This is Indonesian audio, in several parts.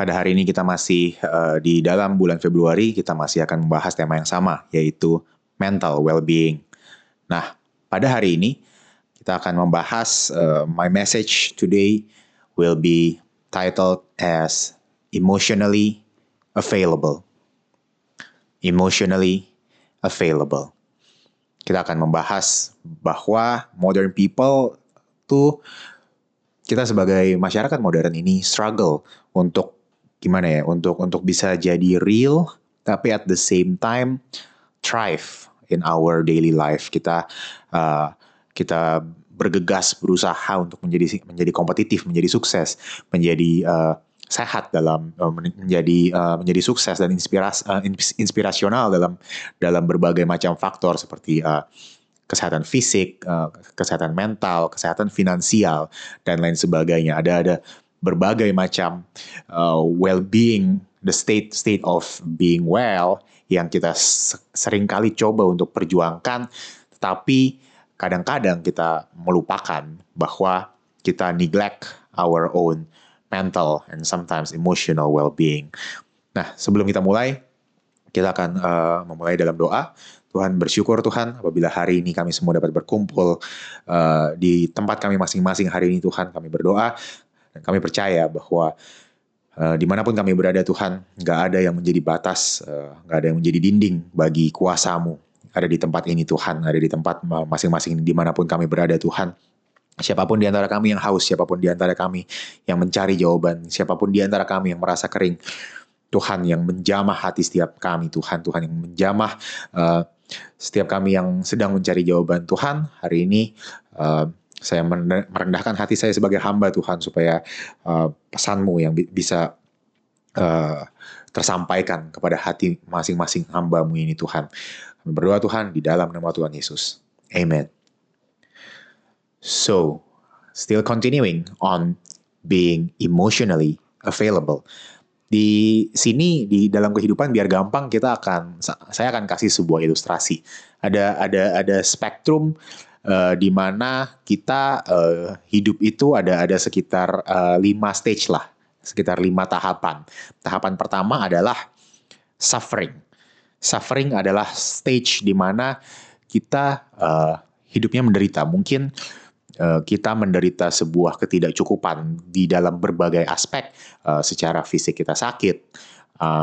Pada hari ini kita masih uh, di dalam bulan Februari, kita masih akan membahas tema yang sama, yaitu mental well-being. Nah, pada hari ini kita akan membahas uh, my message today will be titled as emotionally available. Emotionally available. Kita akan membahas bahwa modern people tuh kita sebagai masyarakat modern ini struggle untuk gimana ya untuk untuk bisa jadi real tapi at the same time thrive in our daily life kita uh, kita bergegas berusaha untuk menjadi menjadi kompetitif menjadi sukses menjadi uh, sehat dalam uh, menjadi uh, menjadi sukses dan inspiras uh, inspirasional dalam dalam berbagai macam faktor seperti kesehatan fisik, kesehatan mental, kesehatan finansial dan lain sebagainya. Ada ada berbagai macam uh, well-being, the state state of being well yang kita sering kali coba untuk perjuangkan, tetapi kadang-kadang kita melupakan bahwa kita neglect our own mental and sometimes emotional well-being. Nah, sebelum kita mulai, kita akan uh, memulai dalam doa. Tuhan bersyukur Tuhan apabila hari ini kami semua dapat berkumpul uh, di tempat kami masing-masing hari ini Tuhan kami berdoa dan kami percaya bahwa uh, di mana pun kami berada Tuhan, nggak ada yang menjadi batas, uh, nggak ada yang menjadi dinding bagi kuasamu. Ada di tempat ini Tuhan, ada di tempat masing-masing di mana pun kami berada Tuhan. Siapa pun di antara kami yang haus, siapa pun di antara kami yang mencari jawaban, siapa pun di antara kami yang merasa kering, Tuhan yang menjamah hati setiap kami, Tuhan, Tuhan yang menjamah uh, setiap kami yang sedang mencari jawaban Tuhan hari ini saya merendahkan hati saya sebagai hamba Tuhan supaya uh, pesanmu yang bi bisa uh, tersampaikan kepada hati masing-masing hambamu ini Tuhan. Kami berdoa Tuhan di dalam nama Tuhan Yesus. Amen. So, still continuing on being emotionally available. Di sini di dalam kehidupan biar gampang kita akan saya akan kasih sebuah ilustrasi. Ada ada ada spektrum uh, di mana kita uh, hidup itu ada ada sekitar uh, lima stage lah, sekitar lima tahapan. Tahapan pertama adalah suffering. Suffering adalah stage di mana kita uh, hidupnya menderita. Mungkin kita menderita sebuah ketidakcukupan di dalam berbagai aspek. Secara fisik kita sakit,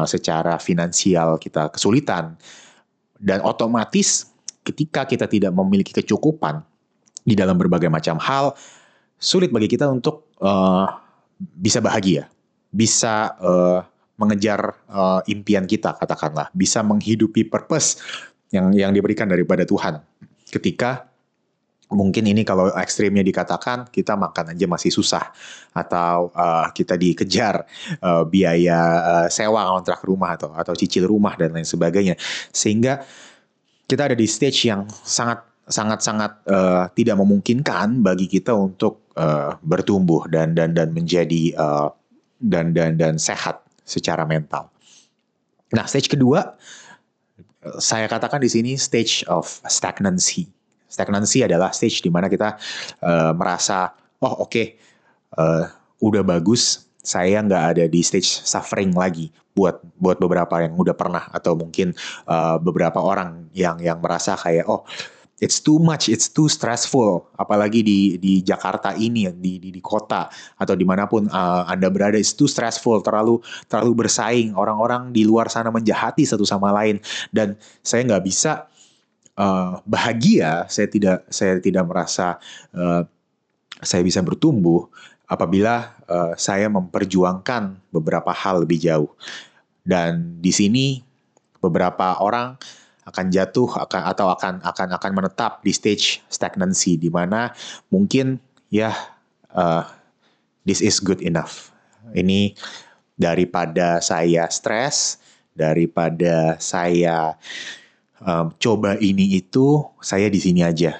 secara finansial kita kesulitan, dan otomatis ketika kita tidak memiliki kecukupan di dalam berbagai macam hal, sulit bagi kita untuk uh, bisa bahagia, bisa uh, mengejar uh, impian kita katakanlah, bisa menghidupi purpose yang yang diberikan daripada Tuhan. Ketika mungkin ini kalau ekstrimnya dikatakan kita makan aja masih susah. Atau uh, kita dikejar uh, biaya uh, sewa kontrak rumah atau atau cicil rumah dan lain sebagainya. Sehingga kita ada di stage yang sangat sangat sangat uh, tidak memungkinkan bagi kita untuk uh, bertumbuh dan dan dan menjadi uh, dan dan dan sehat secara mental. Nah, stage kedua saya katakan di sini stage of stagnancy. Stagnancy adalah stage di mana kita uh, merasa oh oke okay, uh, udah bagus saya nggak ada di stage suffering lagi buat buat beberapa yang udah pernah atau mungkin uh, beberapa orang yang yang merasa kayak oh it's too much, it's too stressful, apalagi di di Jakarta ini di di, di kota atau di mana pun uh, anda berada, it's too stressful, terlalu terlalu bersaing, orang-orang di luar sana menjahati satu sama lain. Dan saya nggak bisa uh, bahagia, saya tidak saya tidak merasa uh, saya bisa bertumbuh apabila uh, saya memperjuangkan beberapa hal lebih jauh. Dan di sini beberapa orang akan jatuh akan atau akan akan akan menetap di stage stagnancy di mana mungkin ya uh, this is good enough. Ini daripada saya stres, daripada saya um, coba ini itu, saya di sini aja.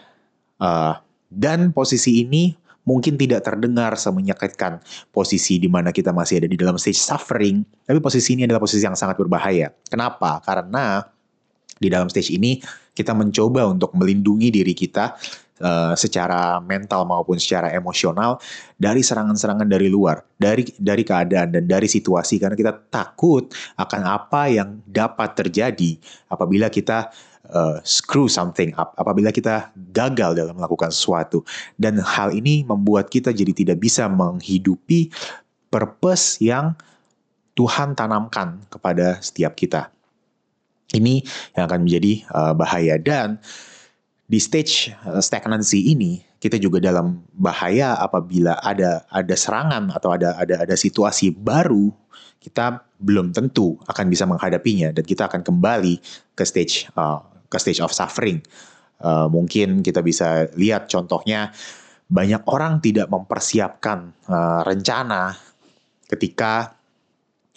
Uh, dan posisi ini mungkin tidak terdengar semenyakitkan posisi di mana kita masih ada di dalam stage suffering, tapi posisi ini adalah posisi yang sangat berbahaya. Kenapa? Karena di dalam stage ini kita mencoba untuk melindungi diri kita uh, secara mental maupun secara emosional dari serangan-serangan dari luar, dari dari keadaan dan dari situasi karena kita takut akan apa yang dapat terjadi apabila kita uh, screw something up apabila kita gagal dalam melakukan sesuatu. Dan hal ini membuat kita jadi tidak bisa menghidupi purpose yang Tuhan tanamkan kepada setiap kita. Ini yang akan menjadi uh, bahaya. Dan di stage uh, stagnancy ini kita juga dalam bahaya apabila ada ada serangan atau ada ada ada situasi baru kita belum tentu akan bisa menghadapinya. Dan kita akan kembali ke stage uh, ke stage of suffering. Uh, mungkin kita bisa lihat contohnya banyak orang tidak mempersiapkan uh, rencana ketika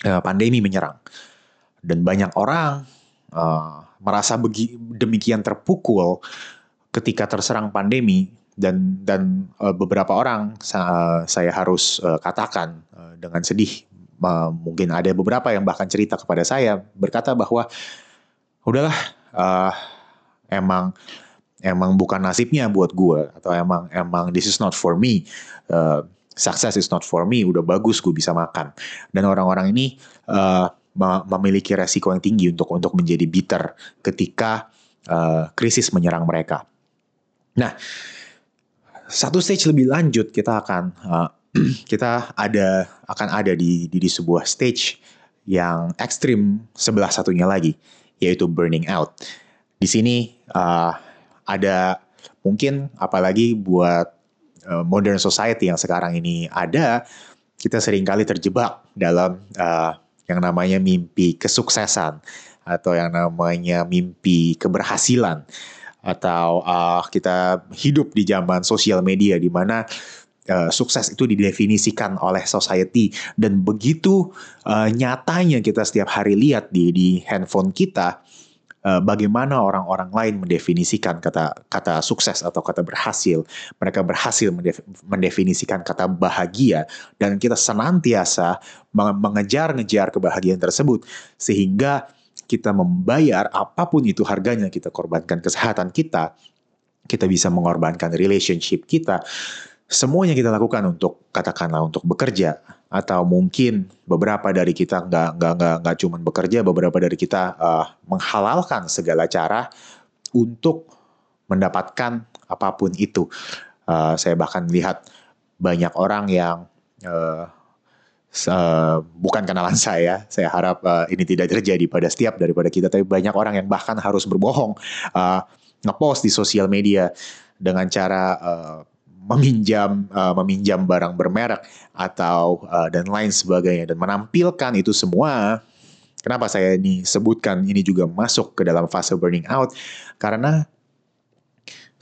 uh, pandemi menyerang dan banyak orang uh, merasa begi, demikian terpukul ketika terserang pandemi dan dan uh, beberapa orang uh, saya harus uh, katakan uh, dengan sedih uh, mungkin ada beberapa yang bahkan cerita kepada saya berkata bahwa udahlah uh, emang emang bukan nasibnya buat gue atau emang emang this is not for me. Uh, success is not for me udah bagus gue bisa makan. Dan orang-orang ini uh, memiliki resiko yang tinggi untuk untuk menjadi bitter ketika uh, krisis menyerang mereka. Nah satu stage lebih lanjut kita akan uh, kita ada akan ada di, di di sebuah stage yang ekstrim sebelah satunya lagi yaitu burning out. Di sini uh, ada mungkin apalagi buat uh, modern society yang sekarang ini ada, kita sering kali terjebak dalam uh, yang namanya mimpi kesuksesan atau yang namanya mimpi keberhasilan atau uh, kita hidup di zaman sosial media di mana uh, sukses itu didefinisikan oleh society. Dan begitu uh, nyatanya kita setiap hari lihat di di handphone kita uh, bagaimana orang-orang lain mendefinisikan kata kata sukses atau kata berhasil. Mereka berhasil mendef, mendefinisikan kata bahagia dan kita senantiasa mengejar-ngejar kebahagiaan tersebut sehingga kita membayar apa pun itu harganya kita korbankan kesehatan kita kita bisa mengorbankan relationship kita semuanya kita lakukan untuk katakanlah untuk bekerja. Atau mungkin beberapa dari kita nggak nggak nggak nggak cuma bekerja beberapa dari kita uh, menghalalkan segala cara untuk mendapatkan apa pun itu. Uh, saya bahkan lihat banyak orang yang uh, uh, bukan kenalan saya saya harap uh, ini tidak terjadi pada setiap daripada kita tapi banyak orang yang bahkan harus berbohong uh, ngepost di sosial media dengan cara uh, meminjam uh, meminjam barang bermerek atau uh, dan lain sebagainya. Dan menampilkan itu semua kenapa saya ini sebutkan ini juga masuk ke dalam fase burning out? Karena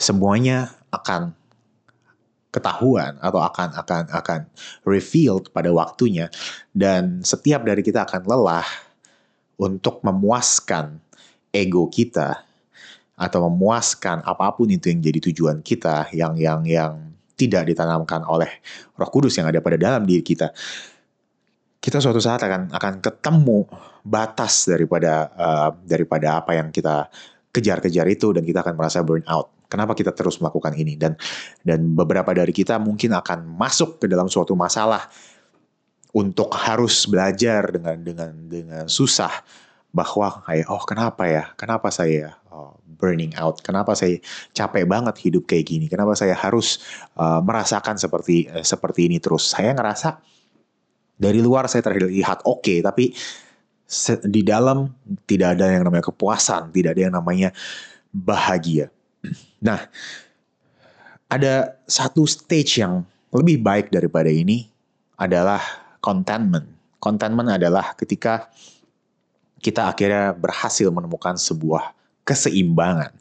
semuanya akan ketahuan atau akan akan akan revealed pada waktunya. Dan setiap dari kita akan lelah untuk memuaskan ego kita atau memuaskan apa pun itu yang jadi tujuan kita yang yang yang tidak ditanamkan oleh Roh Kudus yang ada pada dalam diri kita, kita suatu saat akan akan ketemu batas daripada uh, daripada apa yang kita kejar-kejar itu dan kita akan merasa burn out. Kenapa kita terus melakukan ini dan dan beberapa dari kita mungkin akan masuk ke dalam suatu masalah untuk harus belajar dengan dengan dengan susah bahwa kayak oh kenapa ya? Kenapa saya oh, burning out? Kenapa saya capek banget hidup kayak gini? Kenapa saya harus uh, merasakan seperti uh, seperti ini terus? Saya ngerasa dari luar saya terlihat oke okay, tapi di dalam tidak ada yang namanya kepuasan tidak ada yang namanya bahagia. Nah ada satu stage yang lebih baik daripada ini adalah contentment. Contentment adalah ketika kita akhirnya berhasil menemukan sebuah keseimbangan.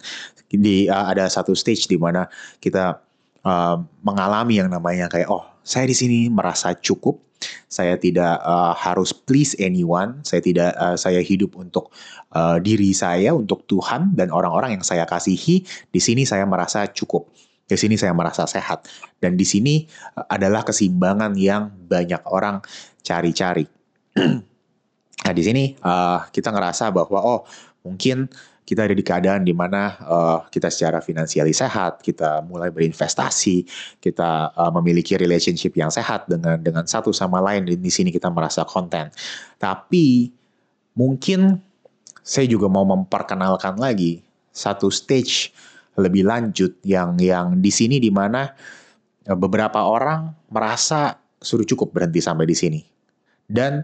Di uh, ada satu stage di mana kita uh, mengalami yang namanya kayak oh saya di sini merasa cukup, Saya tidak uh, harus please anyone. Saya tidak uh, saya hidup untuk uh, diri saya, untuk Tuhan dan orang-orang yang saya kasihi. Di sini saya merasa cukup. Di sini saya merasa sehat. Dan di sini adalah keseimbangan yang banyak orang cari-cari. nah, di sini uh, kita ngerasa bahwa oh, mungkin kita ada di keadaan di mana uh, kita secara finansial sehat, kita mulai berinvestasi, kita uh, memiliki relationship yang sehat dengan dengan satu sama lain di sini kita merasa konten. Tapi mungkin saya juga mau memperkenalkan lagi satu stage lebih lanjut yang yang di sini di mana beberapa orang merasa sudah cukup berhenti sampai di sini. Dan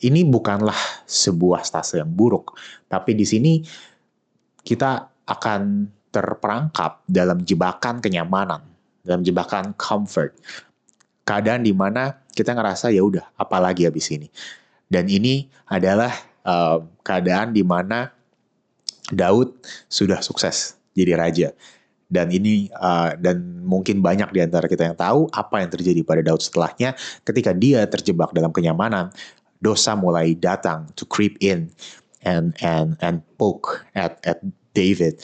ini bukanlah sebuah stase yang buruk, tapi di sini kita akan terperangkap dalam jebakan kenyamanan, dalam jebakan comfort. Keadaan di mana kita ngerasa ya udah, apalagi habis ini. Dan ini adalah uh, keadaan di mana Daud sudah sukses jadi raja. Dan ini uh, dan mungkin banyak di antara kita yang tahu apa yang terjadi pada Daud setelahnya ketika dia terjebak dalam kenyamanan dosa mulai datang to creep in and and and poke at at David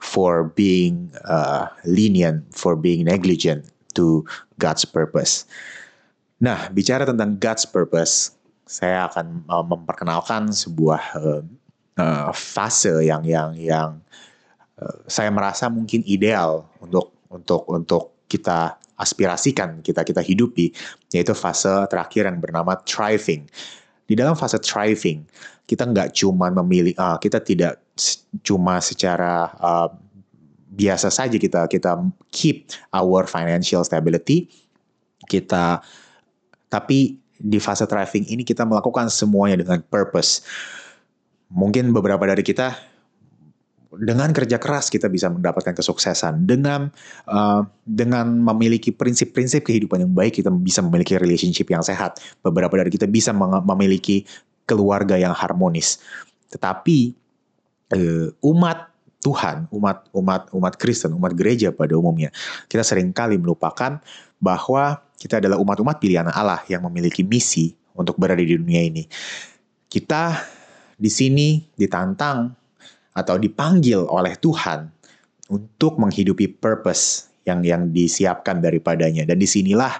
for being uh, lenient, for being negligent to God's purpose. Nah, bicara tentang God's purpose, saya akan uh, memperkenalkan sebuah uh, fase yang yang yang saya merasa mungkin ideal untuk untuk untuk kita aspirasikan kita kita hidupi yaitu fase terakhir yang bernama thriving. Di dalam fase thriving kita nggak cuma memilih uh, kita tidak cuma secara uh, biasa saja kita kita keep our financial stability kita tapi di fase thriving ini kita melakukan semuanya dengan purpose. Mungkin beberapa dari kita dengan kerja keras kita bisa mendapatkan kesuksesan. Dengan uh, dengan memiliki prinsip-prinsip kehidupan yang baik kita bisa memiliki relationship yang sehat. Beberapa dari kita bisa memiliki keluarga yang harmonis. Tetapi uh, umat Tuhan umat umat umat Kristen umat gereja pada umumnya kita sering kali melupakan bahwa kita adalah umat-umat pilihan Allah yang memiliki misi untuk berada di dunia ini. Kita di sini ditantang atau dipanggil oleh Tuhan untuk menghidupi purpose yang yang disiapkan daripadanya dan di sinilah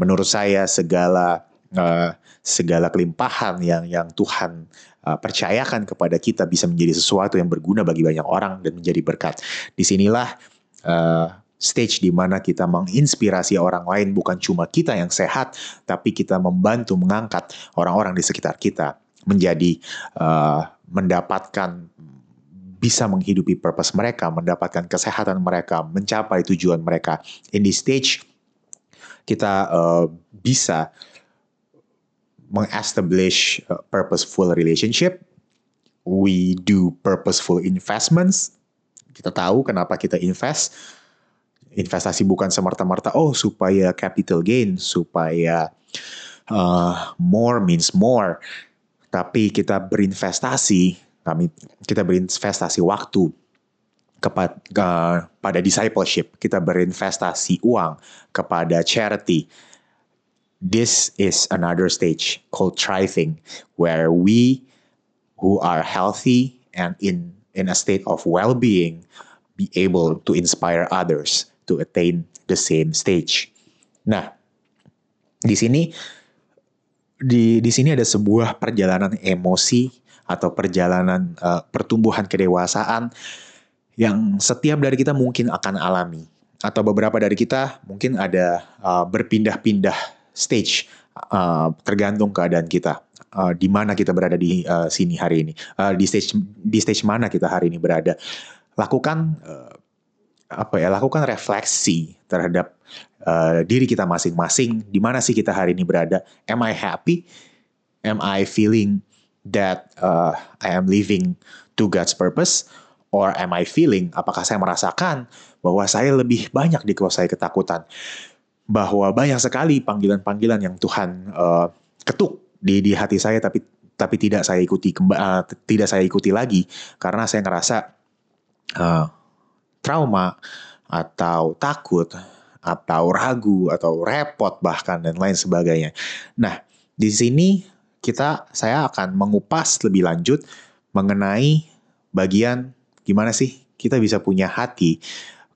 menurut saya segala uh, segala kelimpahan yang yang Tuhan uh, percayakan kepada kita bisa menjadi sesuatu yang berguna bagi banyak orang dan menjadi berkat. Di sinilah uh, stage di mana kita menginspirasi orang lain bukan cuma kita yang sehat, tapi kita membantu mengangkat orang-orang di sekitar kita menjadi uh, mendapatkan bisa menghidupi purpose mereka, mendapatkan kesehatan mereka, mencapai tujuan mereka. In this stage, kita uh, bisa mengestablish a purposeful relationship. We do purposeful investments. Kita tahu kenapa kita invest. Investasi bukan semerta-merta, oh supaya capital gain, supaya uh, more means more. Tapi kita berinvestasi kami kita berinvestasi waktu kepada uh, pada discipleship, kita berinvestasi uang kepada charity. This is another stage called thriving, where we who are healthy and in in a state of well-being be able to inspire others to attain the same stage. Nah, di sini di di sini ada sebuah perjalanan emosi atau perjalanan uh, pertumbuhan kedewasaan yang setiap dari kita mungkin akan alami. Atau beberapa dari kita mungkin ada uh, berpindah-pindah stage uh, tergantung keadaan kita uh, di mana kita berada di uh, sini hari ini uh, di stage di stage mana kita hari ini berada. Lakukan uh, apa ya lakukan refleksi terhadap uh, diri kita masing-masing di mana sih kita hari ini berada. Am I happy? Am I feeling that uh, I am living to God's purpose or am I feeling apakah saya merasakan bahwa saya lebih banyak dikuasai ketakutan bahwa banyak sekali panggilan-panggilan yang Tuhan uh, ketuk di di hati saya tapi tapi tidak saya ikuti uh, tidak saya ikuti lagi karena saya ngerasa uh, trauma atau takut atau ragu atau repot bahkan dan lain sebagainya. Nah, di sini kita saya akan mengupas lebih lanjut mengenai bagian gimana sih kita bisa punya hati,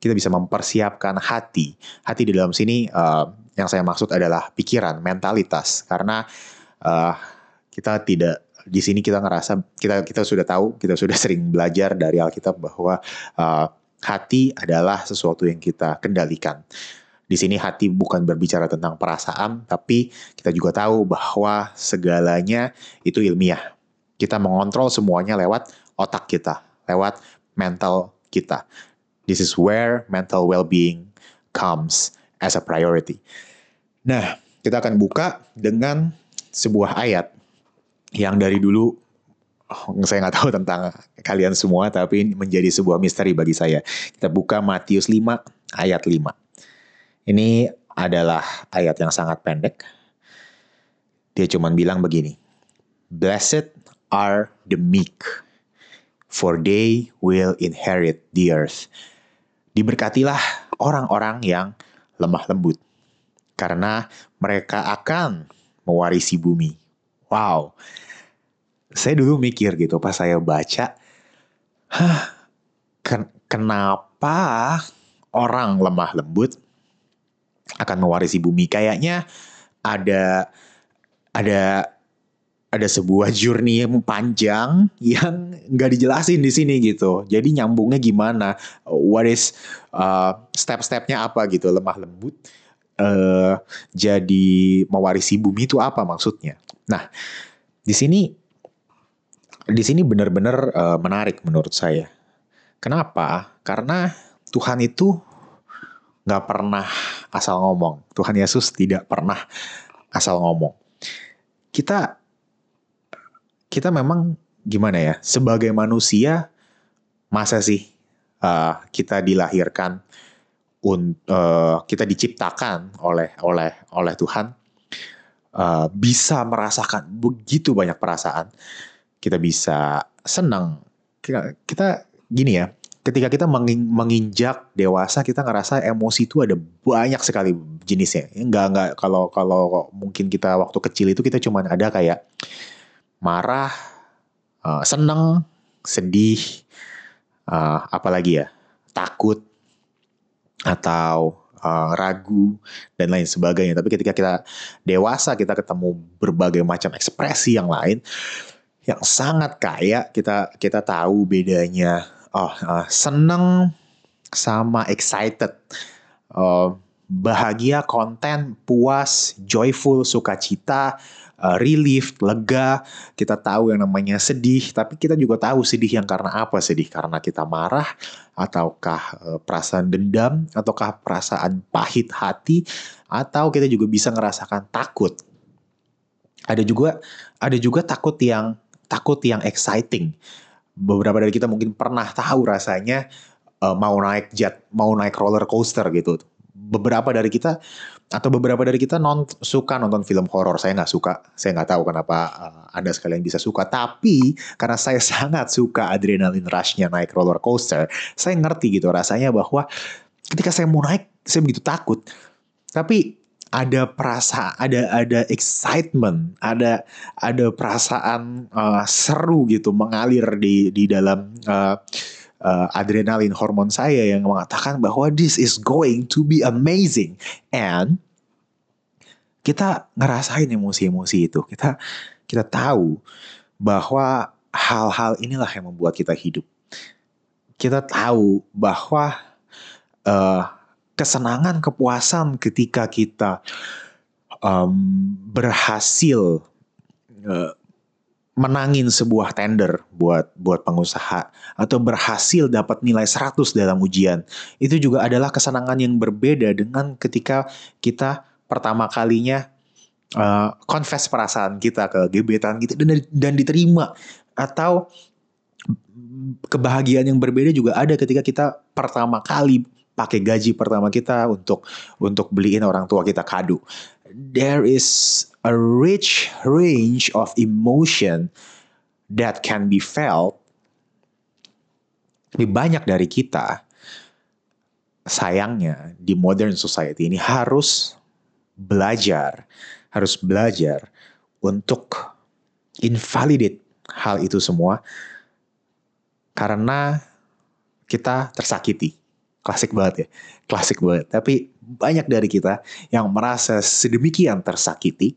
kita bisa mempersiapkan hati. Hati di dalam sini uh, yang saya maksud adalah pikiran, mentalitas karena uh, kita tidak di sini kita ngerasa kita kita sudah tahu kita sudah sering belajar dari Alkitab bahwa uh, hati adalah sesuatu yang kita kendalikan. Di sini hati bukan berbicara tentang perasaan, tapi kita juga tahu bahwa segalanya itu ilmiah. Kita mengontrol semuanya lewat otak kita, lewat mental kita. This is where mental well-being comes as a priority. Nah, kita akan buka dengan sebuah ayat yang dari dulu oh, saya nggak tahu tentang kalian semua, tapi menjadi sebuah misteri bagi saya. Kita buka Matius 5 ayat 5. Ini adalah ayat yang sangat pendek. Dia cuma bilang begini. Blessed are the meek, for they will inherit the earth. Diberkatilah orang-orang yang lemah lembut, karena mereka akan mewarisi bumi. Wow, saya dulu mikir gitu pas saya baca, Hah, ken kenapa orang lemah lembut akan mewarisi bumi. Kayaknya ada ada ada sebuah journey yang panjang yang nggak dijelasin di sini gitu. Jadi nyambungnya gimana? What is uh, step-stepnya apa gitu? Lemah lembut. Uh, jadi mewarisi bumi itu apa maksudnya? Nah, di sini di sini benar-benar uh, menarik menurut saya. Kenapa? Karena Tuhan itu nggak pernah asal ngomong. Tuhan Yesus tidak pernah asal ngomong. Kita kita memang gimana ya? Sebagai manusia masa sih uh, kita dilahirkan un, uh, kita diciptakan oleh oleh oleh Tuhan uh, bisa merasakan begitu banyak perasaan. Kita bisa senang. Kita, kita gini ya, ketika kita menginjak dewasa kita ngerasa emosi itu ada banyak sekali jenisnya. Enggak enggak kalau kalau mungkin kita waktu kecil itu kita cuma ada kayak marah uh, seneng sedih uh, apalagi ya takut atau uh, ragu dan lain sebagainya. Tapi ketika kita dewasa kita ketemu berbagai macam ekspresi yang lain yang sangat kaya kita kita tahu bedanya oh uh, seneng sama excited. Uh, bahagia konten puas joyful sukacita uh, relief lega. Kita tahu yang namanya sedih tapi kita juga tahu sedih yang karena apa? Sedih karena kita marah ataukah uh, perasaan dendam ataukah perasaan pahit hati atau kita juga bisa ngerasakan takut. Ada juga ada juga takut yang takut yang exciting beberapa dari kita mungkin pernah tahu rasanya uh, mau naik jet, mau naik roller coaster gitu. Beberapa dari kita atau beberapa dari kita non suka nonton film horor. Saya nggak suka. Saya nggak tahu kenapa uh, anda sekalian bisa suka. Tapi karena saya sangat suka adrenalin rushnya naik roller coaster, saya ngerti gitu rasanya bahwa ketika saya mau naik, saya begitu takut. Tapi ada perasaan ada ada excitement ada ada perasaan uh, seru gitu mengalir di di dalam uh, uh, adrenalin hormon saya yang mengatakan bahwa this is going to be amazing. And kita ngerasain emosi-emosi itu. Kita kita tahu bahwa hal-hal inilah yang membuat kita hidup. Kita tahu bahwa uh, kesenangan, kepuasan ketika kita um, berhasil uh, menangin sebuah tender buat buat pengusaha atau berhasil dapat nilai 100 dalam ujian. Itu juga adalah kesenangan yang berbeda dengan ketika kita pertama kalinya uh, confess perasaan kita ke gebetan kita dan dan diterima atau kebahagiaan yang berbeda juga ada ketika kita pertama kali pakai gaji pertama kita untuk untuk beliin orang tua kita kado. There is a rich range of emotion that can be felt. Lebih banyak dari kita sayangnya di modern society ini harus belajar, harus belajar untuk invalidate hal itu semua karena kita tersakiti. Klasik banget ya, klasik banget. Tapi banyak dari kita yang merasa sedemikian tersakiti,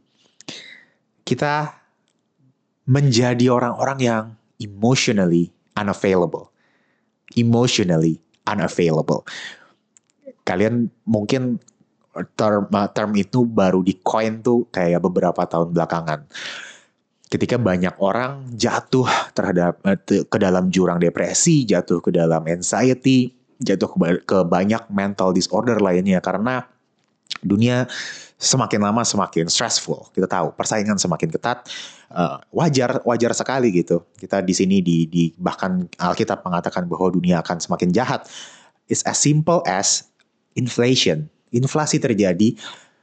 kita menjadi orang-orang yang emotionally unavailable. Emotionally unavailable. Kalian mungkin term term itu baru di coin tuh kayak beberapa tahun belakangan ketika banyak orang jatuh terhadap eh, ke dalam jurang depresi, jatuh ke dalam anxiety, jatuh ke, ke banyak mental disorder lainnya karena dunia semakin lama semakin stressful. Kita tahu persaingan semakin ketat. Uh, wajar wajar sekali gitu. Kita di sini di, di bahkan Alkitab mengatakan bahwa dunia akan semakin jahat. It's as simple as inflation. Inflasi terjadi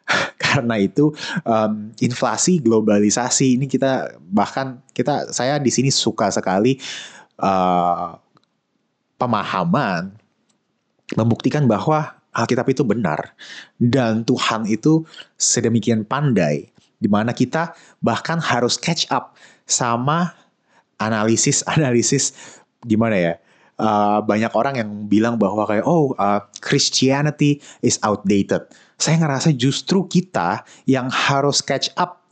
karena itu um, inflasi globalisasi ini kita bahkan kita saya di sini suka sekali uh, pemahaman membuktikan bahwa Alkitab itu benar dan Tuhan itu sedemikian pandai di mana kita bahkan harus catch up sama analisis-analisis gimana ya uh, banyak orang yang bilang bahwa kayak oh uh, Christianity is outdated saya ngerasa justru kita yang harus catch up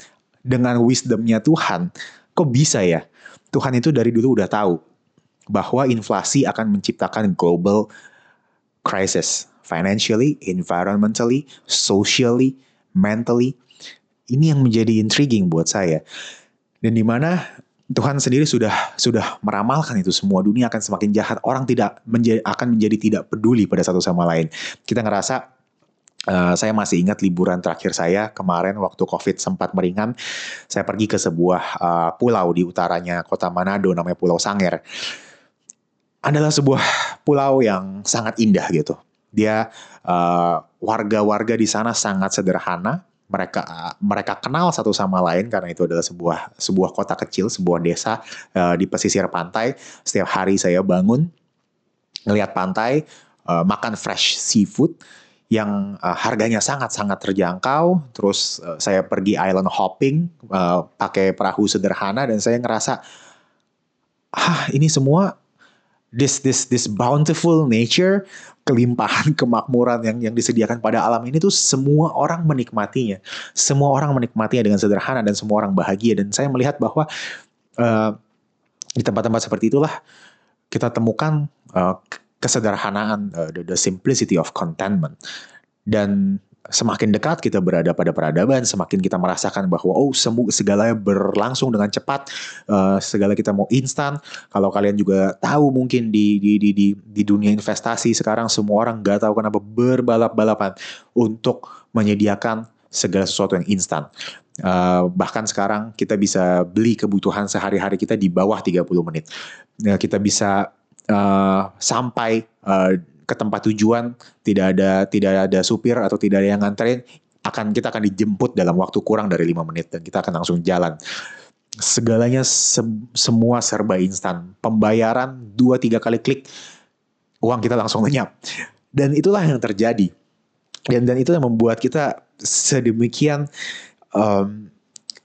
dengan wisdomnya Tuhan. Kok bisa ya? Tuhan itu dari dulu udah tahu bahwa inflasi akan menciptakan global crisis. Financially, environmentally, socially, mentally. Ini yang menjadi intriguing buat saya. Dan di mana Tuhan sendiri sudah sudah meramalkan itu semua dunia akan semakin jahat orang tidak menjadi, akan menjadi tidak peduli pada satu sama lain kita ngerasa Uh, saya masih ingat liburan terakhir saya kemarin waktu COVID sempat meringan. Saya pergi ke sebuah uh, pulau di utaranya kota Manado namanya Pulau Sanger. Adalah sebuah pulau yang sangat indah gitu. Dia uh, warga-warga di sana sangat sederhana. Mereka uh, mereka kenal satu sama lain karena itu adalah sebuah sebuah kota kecil, sebuah desa uh, di pesisir pantai. Setiap hari saya bangun ngelihat pantai, uh, makan fresh seafood yang uh, harganya sangat-sangat terjangkau. Terus uh, saya pergi island hopping uh, pakai perahu sederhana dan saya ngerasa ah ini semua this this this bountiful nature kelimpahan kemakmuran yang yang disediakan pada alam ini tuh semua orang menikmatinya. Semua orang menikmatinya dengan sederhana dan semua orang bahagia dan saya melihat bahwa uh, di tempat-tempat seperti itulah kita temukan uh, kesederhanaan, uh, the, the simplicity of contentment. Dan semakin dekat kita berada pada peradaban, semakin kita merasakan bahwa oh semua segalanya berlangsung dengan cepat, uh, segala kita mau instan. Kalau kalian juga tahu mungkin di di di di, di dunia investasi sekarang semua orang nggak tahu kenapa berbalap-balapan untuk menyediakan segala sesuatu yang instan. Uh, bahkan sekarang kita bisa beli kebutuhan sehari-hari kita di bawah 30 menit. Uh, kita bisa uh, sampai uh, ke tempat tujuan tidak ada tidak ada supir atau tidak ada yang nganterin akan kita akan dijemput dalam waktu kurang dari lima menit dan kita akan langsung jalan. Segalanya se semua serba instan. Pembayaran dua tiga kali klik uang kita langsung lenyap. Dan itulah yang terjadi. Dan dan itu yang membuat kita sedemikian um,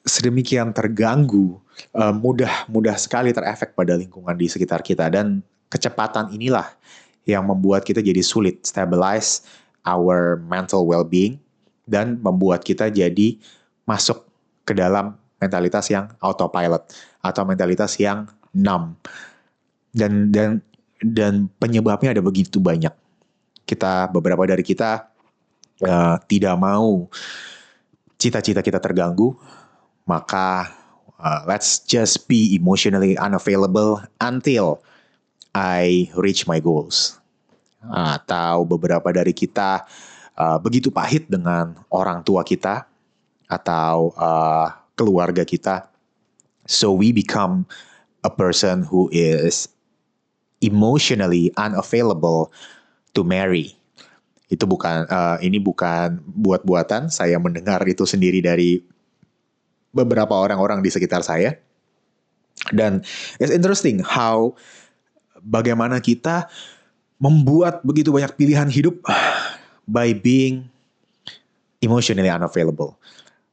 sedemikian terganggu um, mudah mudah sekali terefek pada lingkungan di sekitar kita. Dan kecepatan inilah yang membuat kita jadi sulit stabilize our mental well-being dan membuat kita jadi masuk ke dalam mentalitas yang autopilot atau mentalitas yang numb. Dan dan dan penyebabnya ada begitu banyak. Kita beberapa dari kita uh, tidak mau cita-cita kita terganggu, maka uh, let's just be emotionally unavailable until I reach my goals. Atau beberapa dari kita uh, begitu pahit dengan orang tua kita atau uh, keluarga kita. So we become a person who is emotionally unavailable to marry. Itu bukan uh, ini bukan buat-buatan, saya mendengar itu sendiri dari beberapa orang-orang di sekitar saya. Dan it's interesting how bagaimana kita membuat begitu banyak pilihan hidup by being emotionally unavailable.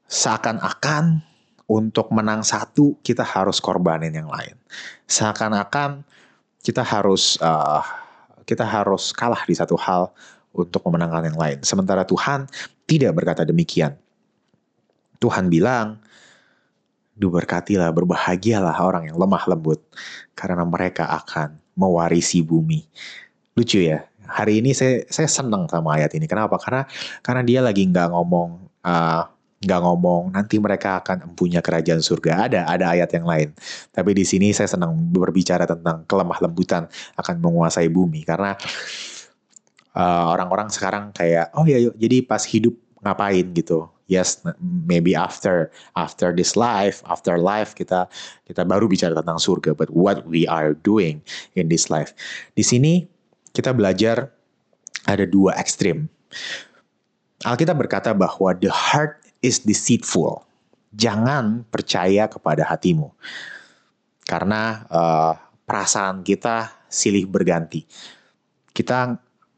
Seakan-akan untuk menang satu kita harus korbanin yang lain. Seakan-akan kita harus uh, kita harus kalah di satu hal untuk memenangkan yang lain. Sementara Tuhan tidak berkata demikian. Tuhan bilang, Diberkatilah, berbahagialah orang yang lemah lembut, karena mereka akan mewarisi bumi. Lucu ya, hari ini saya saya senang sama ayat ini. Kenapa? Karena karena dia lagi nggak ngomong uh, nggak ngomong nanti mereka akan punya kerajaan surga. Ada ada ayat yang lain. Tapi di sini saya senang berbicara tentang kelemah lembutan akan menguasai bumi karena uh, orang-orang uh, sekarang kayak oh ya yuk jadi pas hidup ngapain gitu. Yes, maybe after after this life, after life kita kita baru bicara tentang surga. But what we are doing in this life. Di sini kita belajar ada dua ekstrim. Alkitab berkata bahwa the heart is deceitful. Jangan percaya kepada hatimu. Karena uh, perasaan kita silih berganti. Kita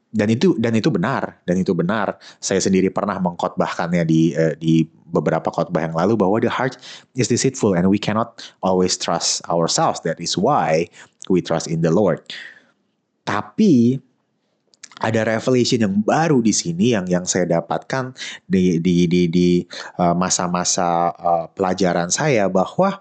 dan itu dan itu benar dan itu benar saya sendiri pernah mengkhotbahkannya di uh, di beberapa khotbah yang lalu bahwa the heart is deceitful and we cannot always trust ourselves that is why we trust in the Lord tapi ada revelation yang baru di sini yang yang saya dapatkan di di di uh, masa-masa uh, pelajaran saya bahwa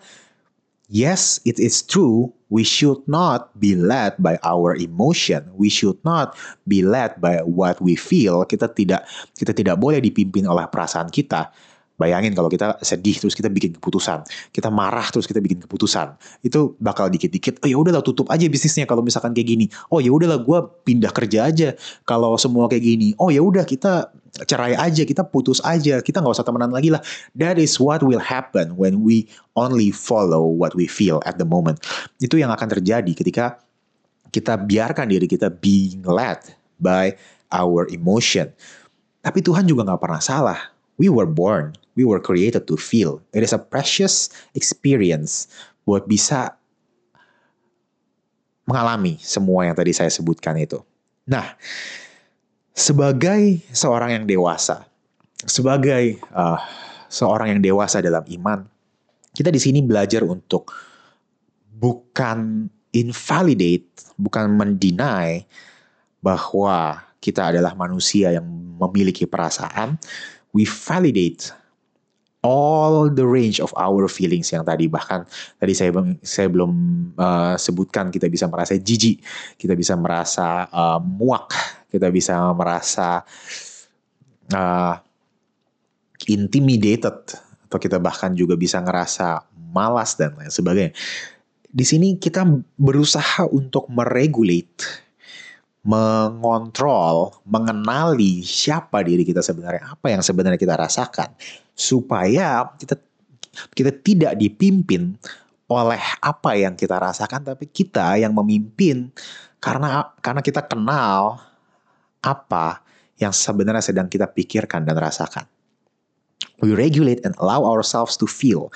yes it is true we should not be led by our emotion. We should not be led by what we feel. Kita tidak kita tidak boleh dipimpin oleh perasaan kita Bayangin kalau kita sedih terus kita bikin keputusan, kita marah terus kita bikin keputusan, itu bakal dikit-dikit. Oh ya udahlah tutup aja bisnisnya kalau misalkan kayak gini. Oh ya udahlah gue pindah kerja aja kalau semua kayak gini. Oh ya udah kita cerai aja, kita putus aja, kita nggak usah temenan lagi lah. That is what will happen when we only follow what we feel at the moment. Itu yang akan terjadi ketika kita biarkan diri kita being led by our emotion. Tapi Tuhan juga nggak pernah salah we were born, we were created to feel. It is a precious experience buat bisa mengalami semua yang tadi saya sebutkan itu. Nah, sebagai seorang yang dewasa, sebagai uh, seorang yang dewasa dalam iman, kita di sini belajar untuk bukan invalidate, bukan mendeny bahwa kita adalah manusia yang memiliki perasaan, we validate all the range of our feelings yang tadi bahkan tadi saya saya belum uh, sebutkan kita bisa merasa jijik, kita bisa merasa uh, muak, kita bisa merasa uh, intimidated atau kita bahkan juga bisa ngerasa malas dan lain sebagainya. Di sini kita berusaha untuk meregulate mengontrol, mengenali siapa diri kita sebenarnya, apa yang sebenarnya kita rasakan, supaya kita kita tidak dipimpin oleh apa yang kita rasakan, tapi kita yang memimpin karena karena kita kenal apa yang sebenarnya sedang kita pikirkan dan rasakan. We regulate and allow ourselves to feel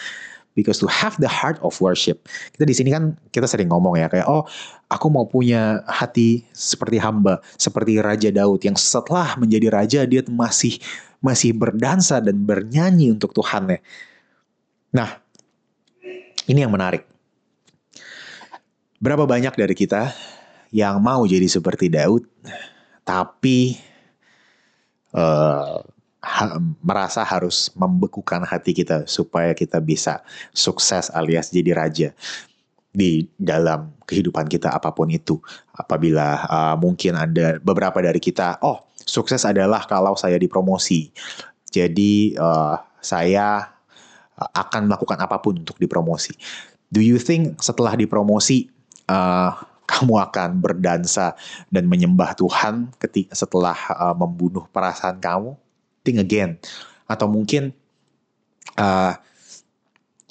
because to have the heart of worship. Kita di sini kan kita sering ngomong ya kayak oh aku mau punya hati seperti hamba, seperti Raja Daud yang setelah menjadi raja dia masih masih berdansa dan bernyanyi untuk Tuhan ya. Nah, ini yang menarik. Berapa banyak dari kita yang mau jadi seperti Daud, tapi uh, ha, merasa harus membekukan hati kita supaya kita bisa sukses alias jadi raja di dalam kehidupan kita apa pun itu. Apabila uh, mungkin ada beberapa dari kita, oh sukses adalah kalau saya dipromosi. Jadi uh, saya akan melakukan apa pun untuk dipromosi. Do you think setelah dipromosi uh, kamu akan berdansa dan menyembah Tuhan ketika setelah uh, membunuh perasaan kamu? Think again atau mungkin uh,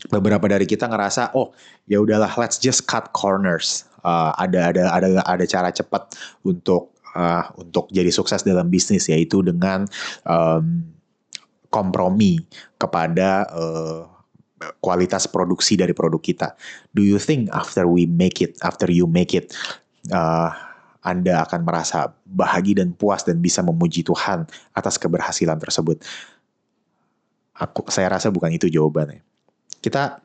beberapa dari kita ngerasa oh ya udahlah let's just cut corners uh, ada ada ada ada cara cepat untuk uh, untuk jadi sukses dalam bisnis yaitu dengan um, kompromi kepada uh, kualitas produksi dari produk kita. Do you think after we make it, after you make it, uh, Anda akan merasa bahagia dan puas dan bisa memuji Tuhan atas keberhasilan tersebut? Aku saya rasa bukan itu jawabannya. Kita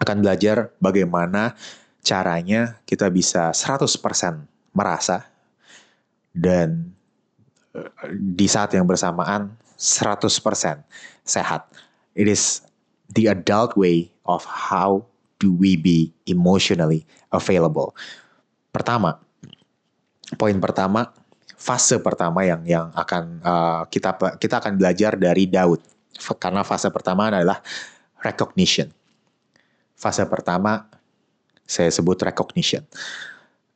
akan belajar bagaimana caranya kita bisa 100% merasa dan eh, di saat yang bersamaan 100% sehat. It is the adult way of how do we be emotionally available. Pertama, poin pertama, fase pertama yang yang akan uh, kita kita akan belajar dari Daud. Karena fase pertama adalah recognition. Fase pertama saya sebut recognition.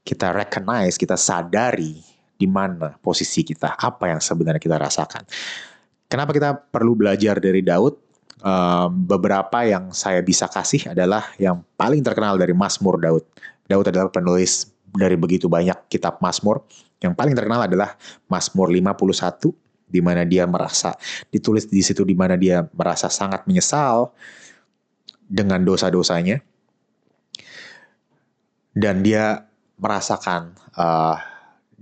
Kita recognize, kita sadari di mana posisi kita, apa yang sebenarnya kita rasakan. Kenapa kita perlu belajar dari Daud? Um, beberapa yang saya bisa kasih adalah yang paling terkenal dari Mazmur Daud. Daud adalah penulis dari begitu banyak kitab Mazmur. Yang paling terkenal adalah Mazmur 51 di mana dia merasa ditulis di situ di mana dia merasa sangat menyesal dengan dosa-dosanya dan dia merasakan uh,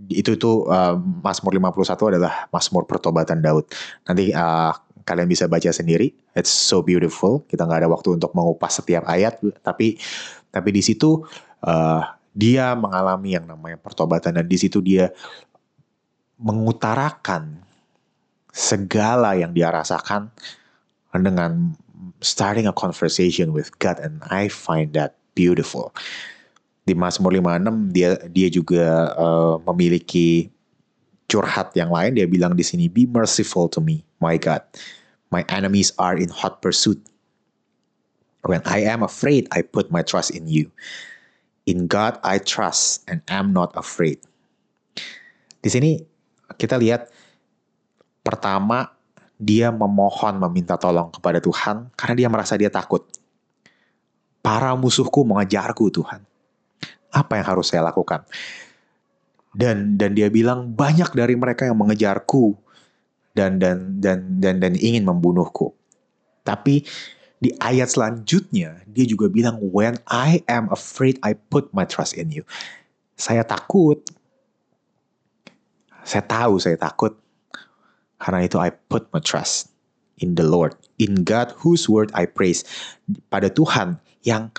itu itu uh, Mazmur 51 adalah Mazmur pertobatan Daud. Nanti uh, kalian bisa baca sendiri. It's so beautiful. Kita nggak ada waktu untuk mengupas setiap ayat, tapi tapi di situ uh, dia mengalami yang namanya pertobatan dan di situ dia mengutarakan segala yang dia rasakan dengan starting a conversation with God and I find that beautiful. Di Mazmur 56 dia dia juga uh, memiliki curhat yang lain. Dia bilang di sini be merciful to me my God. My enemies are in hot pursuit. When I am afraid I put my trust in you In God I trust and am not afraid. Di sini kita lihat pertama dia memohon meminta tolong kepada Tuhan karena dia merasa dia takut. Para musuhku mengejarku Tuhan. Apa yang harus saya lakukan? Dan dan dia bilang banyak dari mereka yang mengejarku dan dan dan dan dan ingin membunuhku. Tapi di ayat selanjutnya dia juga bilang when I am afraid I put my trust in you. Saya takut. Saya tahu saya takut. Karena itu I put my trust in the Lord, in God whose word I praise. Pada Tuhan yang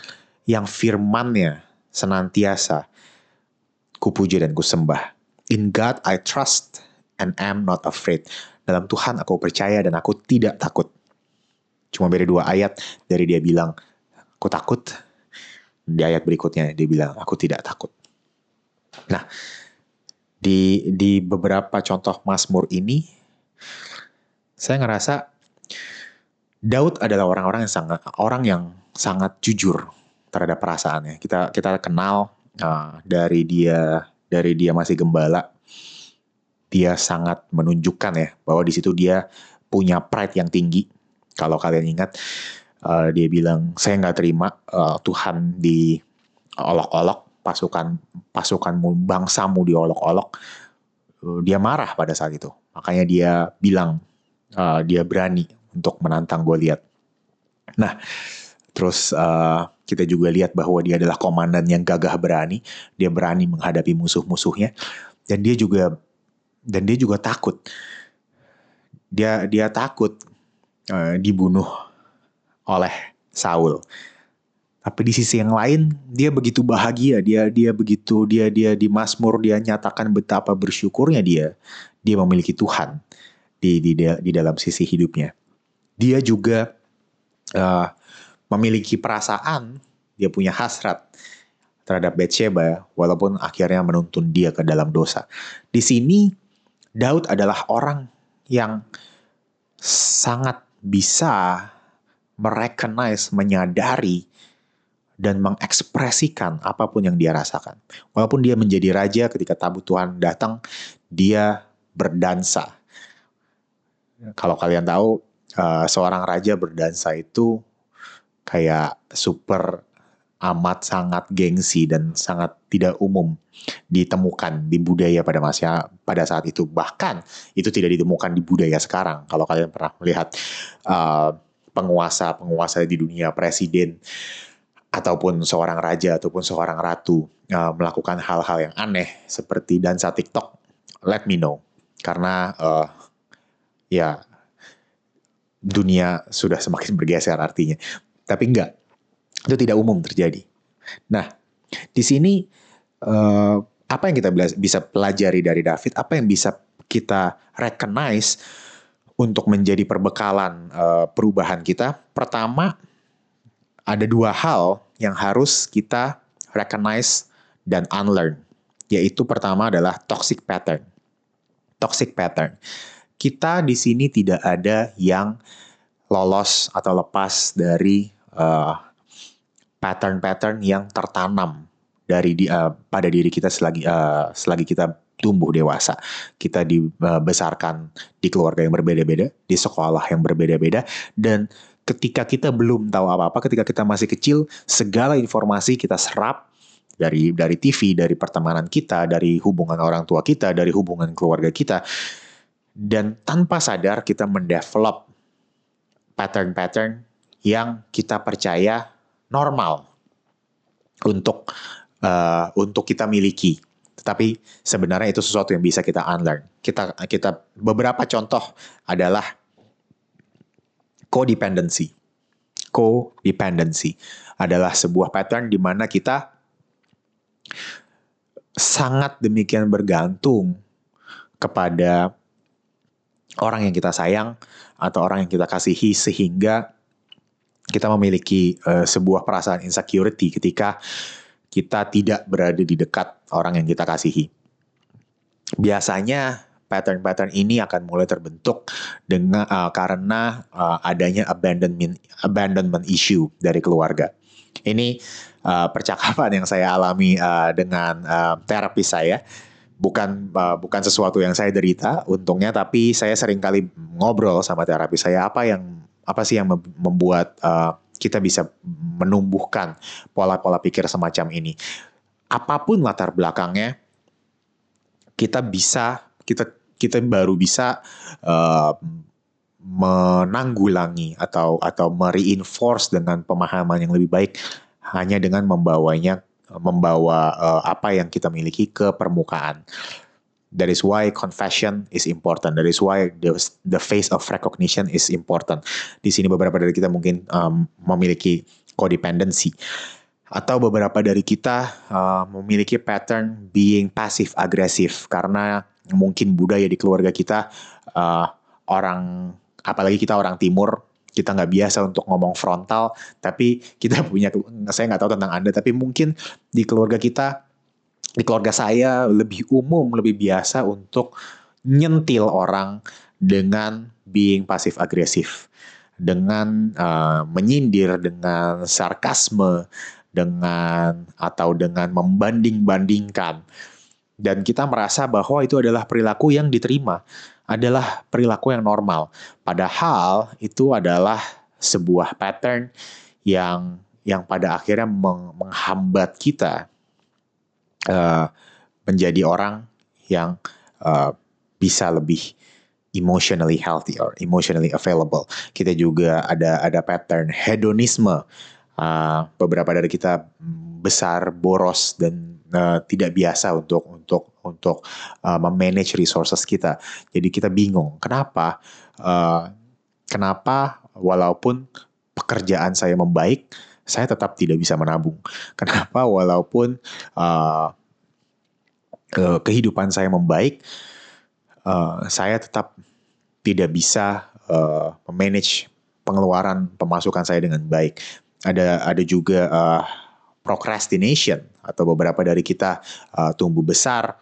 yang firmannya senantiasa kupuji dan kusembah. In God I trust and am not afraid. Dalam Tuhan aku percaya dan aku tidak takut. Cuma beda dua ayat dari dia bilang, aku takut. Di ayat berikutnya dia bilang, aku tidak takut. Nah, di di beberapa contoh Mazmur ini, saya ngerasa Daud adalah orang-orang yang sangat orang yang sangat jujur terhadap perasaannya. Kita kita kenal uh, dari dia dari dia masih gembala, dia sangat menunjukkan ya bahwa di situ dia punya pride yang tinggi kalau kalian ingat, uh, dia bilang saya nggak terima uh, Tuhan di olok-olok pasukan pasukanmu bangsamu diolok-olok. Uh, dia marah pada saat itu. Makanya dia bilang uh, dia berani untuk menantang Goliat. Nah, terus uh, kita juga lihat bahwa dia adalah komandan yang gagah berani. Dia berani menghadapi musuh-musuhnya dan dia juga dan dia juga takut. Dia dia takut uh, dibunuh oleh Saul. Tapi di sisi yang lain dia begitu bahagia, dia dia begitu dia dia di Mazmur dia nyatakan betapa bersyukurnya dia dia memiliki Tuhan di di di dalam sisi hidupnya. Dia juga uh, memiliki perasaan, dia punya hasrat terhadap Bathsheba walaupun akhirnya menuntun dia ke dalam dosa. Di sini Daud adalah orang yang sangat bisa merecognize, menyadari dan mengekspresikan apa pun yang dia rasakan. Walaupun dia menjadi raja ketika tabut Tuhan datang, dia berdansa. Kalau kalian tahu, uh, seorang raja berdansa itu kayak super amat sangat gengsi dan sangat tidak umum ditemukan di budaya pada masa pada saat itu. Bahkan itu tidak ditemukan di budaya sekarang kalau kalian pernah melihat penguasa uh, penguasa-penguasa di dunia presiden ataupun seorang raja ataupun seorang ratu uh, melakukan hal-hal yang aneh seperti dansa TikTok, let me know. Karena uh, ya dunia sudah semakin bergeser artinya. Tapi enggak, itu tidak umum terjadi. Nah, di sini uh, apa yang kita bisa pelajari dari David? Apa yang bisa kita recognize untuk menjadi perbekalan uh, perubahan kita? Pertama, ada dua hal yang harus kita recognize dan unlearn. Yaitu pertama adalah toxic pattern. Toxic pattern. Kita di sini tidak ada yang lolos atau lepas dari eh, pattern-pattern yang tertanam dari di, uh, pada diri kita selagi uh, selagi kita tumbuh dewasa. Kita dibesarkan di keluarga yang berbeda-beda, di sekolah yang berbeda-beda dan ketika kita belum tahu apa-apa, ketika kita masih kecil, segala informasi kita serap dari dari TV, dari pertemanan kita, dari hubungan orang tua kita, dari hubungan keluarga kita. Dan tanpa sadar kita mendevelop pattern-pattern yang kita percaya normal untuk uh, untuk kita miliki. Tetapi sebenarnya itu sesuatu yang bisa kita unlearn. Kita kita beberapa contoh adalah codependency. Codependency adalah sebuah pattern di mana kita sangat demikian bergantung kepada orang yang kita sayang atau orang yang kita kasihi sehingga kita memiliki uh, sebuah perasaan insecurity ketika kita tidak berada di dekat orang yang kita kasihi. Biasanya pattern-pattern ini akan mulai terbentuk dengan uh, karena uh, adanya abandonment abandonment issue dari keluarga. Ini uh, percakapan yang saya alami uh, dengan uh, terapis saya bukan uh, bukan sesuatu yang saya derita untungnya tapi saya sering kali ngobrol sama terapis saya apa yang apa sih yang membuat uh, kita bisa menumbuhkan pola-pola pikir semacam ini apa pun latar belakangnya kita bisa kita kita baru bisa uh, menanggulangi atau atau mereinforce dengan pemahaman yang lebih baik hanya dengan membawanya membawa uh, apa yang kita miliki ke permukaan. That is why confession is important. That is why the the face of recognition is important. Di sini beberapa dari kita mungkin um, memiliki codependency atau beberapa dari kita uh, memiliki pattern being passive agresif karena mungkin budaya di keluarga kita uh, orang apalagi kita orang timur kita nggak biasa untuk ngomong frontal tapi kita punya saya nggak tahu tentang anda tapi mungkin di keluarga kita di keluarga saya lebih umum lebih biasa untuk nyentil orang dengan being pasif agresif dengan uh, menyindir dengan sarkasme dengan atau dengan membanding-bandingkan dan kita merasa bahwa itu adalah perilaku yang diterima, adalah perilaku yang normal. Padahal itu adalah sebuah pattern yang yang pada akhirnya meng, menghambat kita uh, menjadi orang yang uh, bisa lebih emotionally healthy or emotionally available. Kita juga ada ada pattern hedonisme. Uh, beberapa dari kita besar, boros dan uh, tidak biasa untuk untuk untuk uh, memanage resources kita. Jadi kita bingung kenapa uh, kenapa walaupun pekerjaan saya membaik, saya tetap tidak bisa menabung. Kenapa walaupun uh, kehidupan saya membaik, uh, saya tetap tidak bisa uh, memanage pengeluaran pemasukan saya dengan baik. Ada ada juga uh, procrastination atau beberapa dari kita uh, tumbuh besar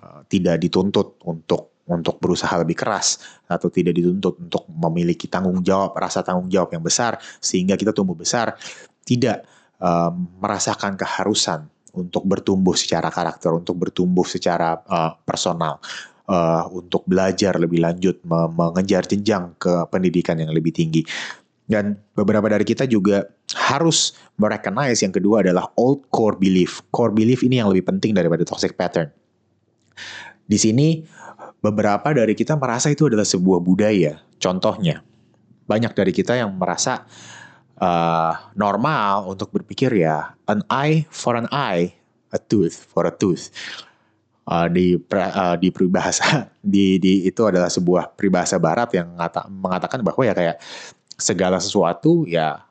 uh, tidak dituntut untuk untuk berusaha lebih keras atau tidak dituntut untuk memiliki tanggung jawab rasa tanggung jawab yang besar sehingga kita tumbuh besar tidak um, merasakan keharusan untuk bertumbuh secara karakter untuk bertumbuh secara uh, personal uh, untuk belajar lebih lanjut mengejar jenjang ke pendidikan yang lebih tinggi dan beberapa dari kita juga harus merecognize yang kedua adalah old core belief. Core belief ini yang lebih penting daripada toxic pattern. Di sini beberapa dari kita merasa itu adalah sebuah budaya. Contohnya, banyak dari kita yang merasa uh, normal untuk berpikir ya an eye for an eye, a tooth for a tooth. Uh, di uh, di peribahasa di di itu adalah sebuah peribahasa barat yang ngata, mengatakan bahwa ya kayak segala sesuatu ya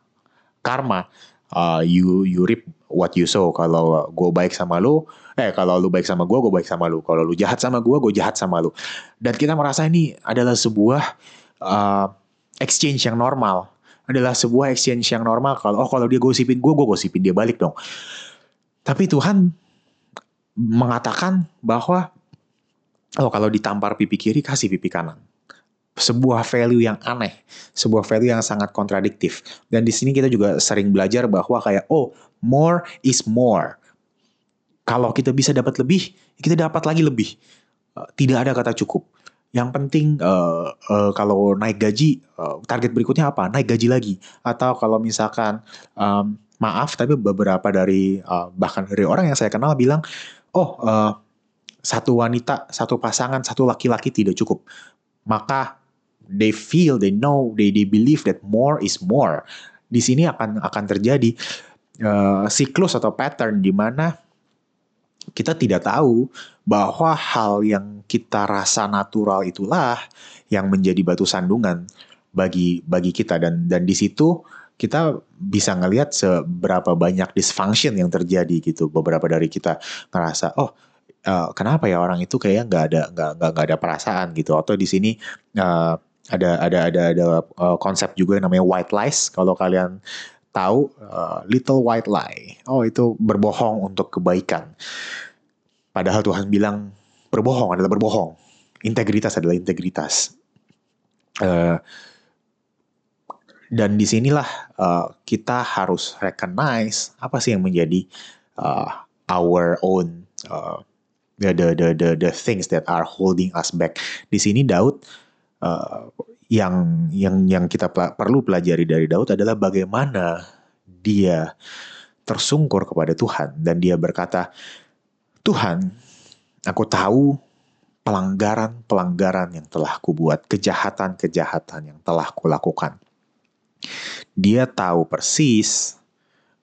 karma. Uh, you you reap what you sow. Kalau gue baik sama lu eh kalau lu baik sama gue gue baik sama lu. Kalau lu jahat sama gue gue jahat sama lu. Dan kita merasa ini adalah sebuah uh, exchange yang normal adalah sebuah exchange yang normal kalau oh kalau dia gosipin gue gue gosipin dia balik dong tapi Tuhan mengatakan bahwa oh kalau ditampar pipi kiri kasih pipi kanan sebuah value yang aneh, sebuah value yang sangat kontradiktif. Dan di sini kita juga sering belajar bahwa kayak oh, more is more. Kalau kita bisa dapat lebih, kita dapat lagi lebih. Eh, tidak ada kata cukup. Yang penting uh, uh, kalau naik gaji, uh, target berikutnya apa? Naik gaji lagi. Atau kalau misalkan um, maaf, tapi beberapa dari uh, bahkan dari orang yang saya kenal bilang, oh uh, satu wanita, satu pasangan, satu laki-laki tidak cukup. Maka they feel, they know, they they believe that more is more. Di sini akan akan terjadi uh, siklus atau pattern di mana kita tidak tahu bahwa hal yang kita rasa natural itulah yang menjadi batu sandungan bagi bagi kita. Dan dan di situ kita bisa ngelihat seberapa banyak dysfunction yang terjadi gitu. Beberapa dari kita ngerasa oh uh, kenapa ya orang itu kayak nggak ada nggak nggak ada perasaan gitu. Atau di sini uh, ada ada ada ada uh, konsep juga yang namanya white lies. Kalau kalian tahu uh, little white lie. Oh itu berbohong untuk kebaikan padahal Tuhan bilang berbohong adalah berbohong. Integritas adalah integritas. Uh, dan di sinilah uh, kita harus recognize apa sih yang menjadi uh, our own uh, the, the the the things that are holding us back. Di sini Daud uh, yang yang yang kita perlu pelajari dari Daud adalah bagaimana dia tersungkur kepada Tuhan. Dan dia berkata, "Tuhan, aku tahu pelanggaran-pelanggaran yang telah kubuat, kejahatan-kejahatan yang telah kulakukan." Dia tahu persis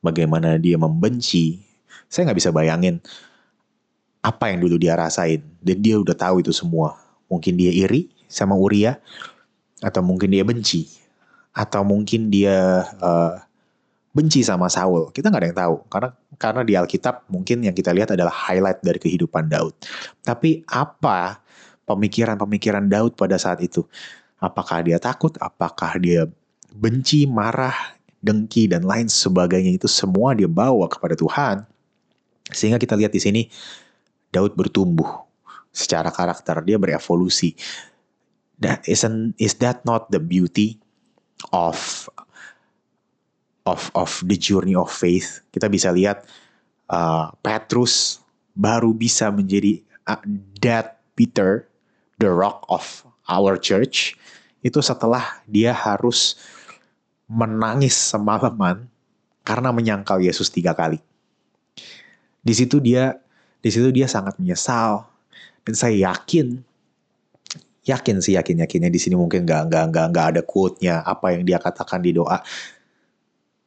bagaimana dia membenci. Saya nggak bisa bayangin apa yang dulu dia rasain dan dia udah tahu itu semua. Mungkin dia iri, sama Uria atau mungkin dia benci atau mungkin dia uh, benci sama Saul. Kita nggak ada yang tahu. Karena karena di Alkitab mungkin yang kita lihat adalah highlight dari kehidupan Daud. Tapi apa pemikiran-pemikiran Daud pada saat itu? Apakah dia takut? Apakah dia benci marah dengki dan lain sebagainya? Itu semua dia bawa kepada Tuhan. Sehingga kita lihat di sini Daud bertumbuh secara karakter. Dia berevolusi. That isn't is that not the beauty of of of the journey of faith. Kita bisa lihat uh, Petrus baru bisa menjadi uh, that Peter the rock of our church. Itu setelah dia harus menangis semalaman karena menyangkal Yesus tiga kali. Di situ dia, di situ dia sangat menyesal. Dan saya yakin yakin sih yakin yakinnya di sini mungkin nggak nggak nggak nggak ada quote-nya apa yang dia katakan di doa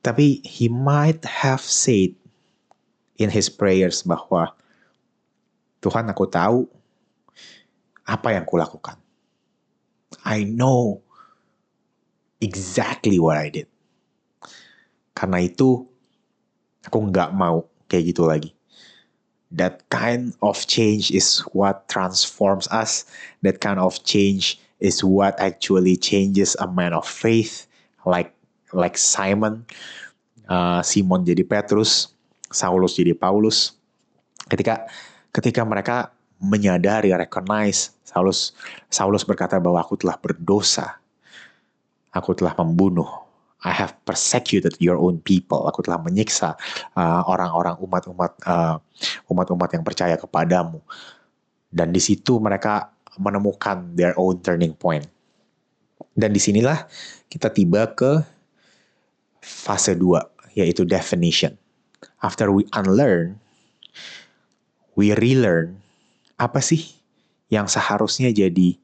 tapi he might have said in his prayers bahwa Tuhan aku tahu apa yang kulakukan. I know exactly what I did. Karena itu aku nggak mau kayak gitu lagi. That kind of change is what transforms us. That kind of change is what actually changes a man of faith, like like Simon, uh, Simon jadi Petrus, Saulus jadi Paulus. Ketika ketika mereka menyadari, recognize, Saulus Saulus berkata bahwa aku telah berdosa, aku telah membunuh, I have persecuted your own people. Aku telah menyiksa uh, orang-orang umat-umat uh, umat-umat yang percaya kepadamu. Dan di situ mereka menemukan their own turning point. Dan di sinilah kita tiba ke fase 2, yaitu definition. After we unlearn, we relearn apa sih yang seharusnya jadi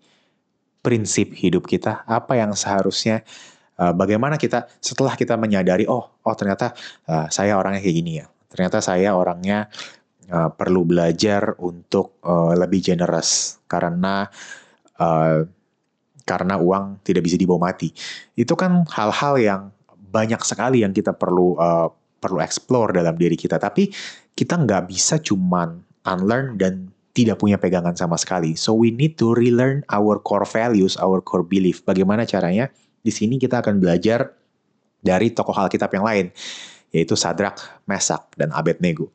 prinsip hidup kita, apa yang seharusnya Uh, bagaimana kita setelah kita menyadari oh oh ternyata uh, saya orangnya kayak gini ya. Ternyata saya orangnya uh, perlu belajar untuk uh, lebih generous karena uh, karena uang tidak bisa dibawa mati. Itu kan hal-hal yang banyak sekali yang kita perlu uh, perlu explore dalam diri kita. Tapi kita nggak bisa cuman unlearn dan tidak punya pegangan sama sekali. So we need to relearn our core values, our core belief. Bagaimana caranya? Di sini kita akan belajar dari tokoh Alkitab yang lain, yaitu Sadrak, Mesak, dan Abednego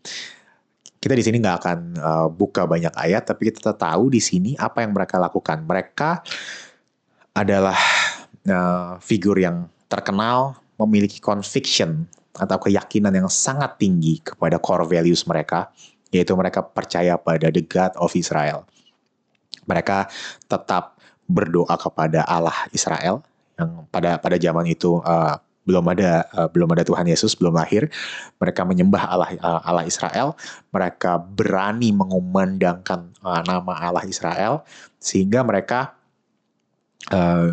kita di sini nggak akan uh, buka banyak ayat, tapi kita tahu di sini apa yang mereka lakukan. Mereka adalah uh, figur yang terkenal, memiliki conviction atau keyakinan yang sangat tinggi kepada core values mereka, yaitu mereka percaya pada the God of Israel. Mereka tetap berdoa kepada Allah Israel yang pada pada zaman itu uh, belum ada uh, belum ada Tuhan Yesus belum lahir mereka menyembah Allah uh, Allah Israel mereka berani mengumandangkan uh, nama Allah Israel sehingga mereka uh,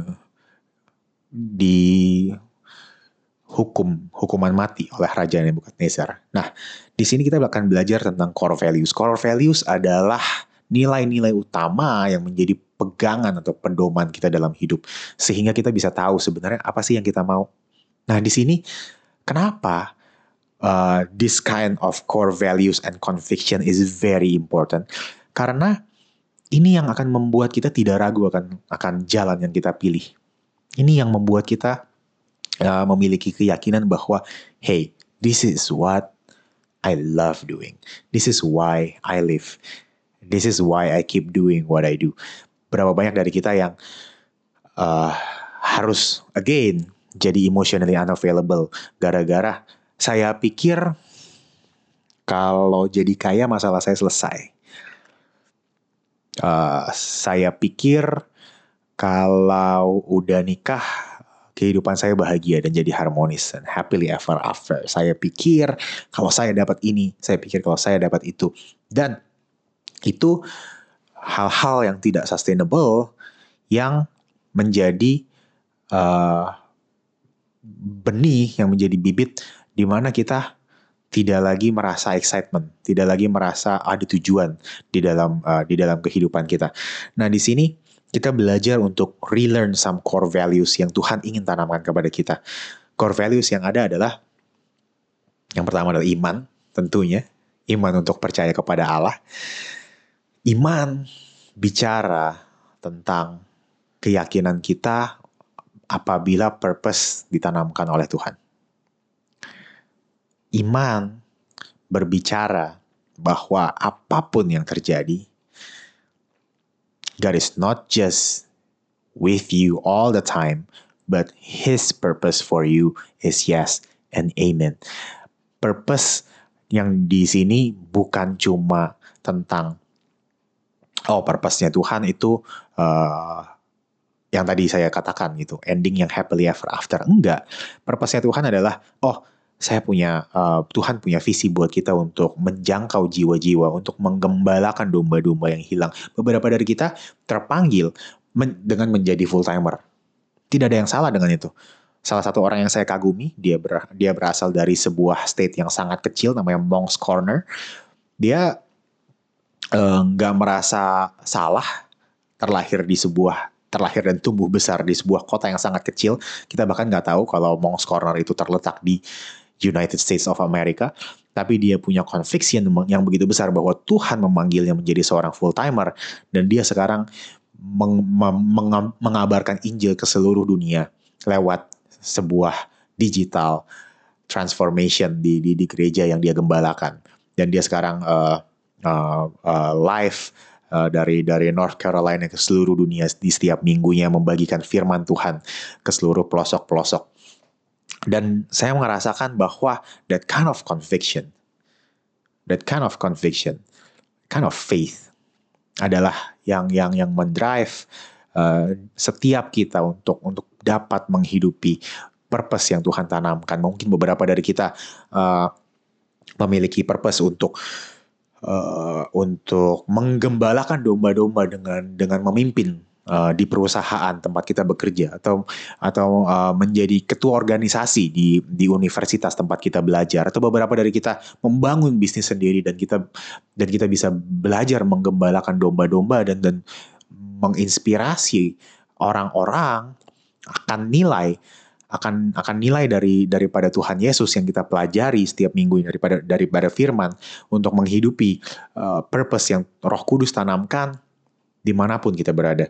di hukum hukuman mati oleh Raja Nebukadnezar. Nah, di sini kita akan belajar tentang core values. Core values adalah nilai-nilai utama yang menjadi pegangan atau pedoman kita dalam hidup sehingga kita bisa tahu sebenarnya apa sih yang kita mau Nah, di sini kenapa uh, this kind of core values and conviction is very important? Karena ini yang akan membuat kita tidak ragu akan akan jalan yang kita pilih. Ini yang membuat kita uh, memiliki keyakinan bahwa hey, this is what I love doing. This is why I live. This is why I keep doing what I do. Berapa banyak dari kita yang uh, harus again jadi emotionally unavailable gara-gara saya pikir kalau jadi kaya masalah saya selesai. Uh, saya pikir kalau udah nikah kehidupan saya bahagia dan jadi harmonis dan happily ever after. Saya pikir kalau saya dapat ini, saya pikir kalau saya dapat itu. Dan itu hal-hal yang tidak sustainable yang menjadi uh, benih yang menjadi bibit di mana kita tidak lagi merasa excitement, tidak lagi merasa ada tujuan di dalam uh, di dalam kehidupan kita. Nah, di sini kita belajar untuk relearn some core values yang Tuhan ingin tanamkan kepada kita. Core values yang ada adalah yang pertama adalah iman, tentunya iman untuk percaya kepada Allah. Iman bicara tentang keyakinan kita apabila purpose ditanamkan oleh Tuhan. Iman berbicara bahwa apa pun yang terjadi, God is not just with you all the time, but His purpose for you is yes and amen. Purpose yang di sini bukan cuma tentang oh purpose-nya Tuhan itu uh, yang tadi saya katakan gitu, ending yang happily ever after. Enggak. Purpose-nya Tuhan adalah, oh saya punya, uh, Tuhan punya visi buat kita untuk menjangkau jiwa-jiwa, untuk menggembalakan domba-domba yang hilang. Beberapa dari kita terpanggil men dengan menjadi full-timer. Tidak ada yang salah dengan itu. Salah satu orang yang saya kagumi, dia ber dia berasal dari sebuah state yang sangat kecil namanya Monk's Corner. Dia eh, nggak uh, merasa salah terlahir di sebuah terlahir dan tumbuh besar di sebuah kota yang sangat kecil. Kita bahkan nggak tahu kalau Monk's Corner itu terletak di United States of America. Tapi dia punya conviction yang begitu besar bahwa Tuhan memanggilnya menjadi seorang full timer dan dia sekarang meng meng mengabarkan Injil ke seluruh dunia lewat sebuah digital transformation di, di di gereja yang dia gembalakan dan dia sekarang uh, uh, uh, live uh, dari dari North Carolina ke seluruh dunia di setiap minggunya membagikan firman Tuhan ke seluruh pelosok-pelosok. Dan saya merasakan bahwa that kind of conviction, that kind of conviction, kind of faith adalah yang yang yang mendrive uh, setiap kita untuk untuk dapat menghidupi purpose yang Tuhan tanamkan. Mungkin beberapa dari kita uh, memiliki purpose untuk uh, untuk menggembalakan domba-domba dengan dengan memimpin uh, di perusahaan tempat kita bekerja atau atau uh, menjadi ketua organisasi di di universitas tempat kita belajar atau beberapa dari kita membangun bisnis sendiri dan kita dan kita bisa belajar menggembalakan domba-domba dan dan menginspirasi orang-orang akan nilai akan akan nilai dari daripada Tuhan Yesus yang kita pelajari setiap minggu daripada daripada firman untuk menghidupi uh, purpose yang Roh Kudus tanamkan di mana pun kita berada.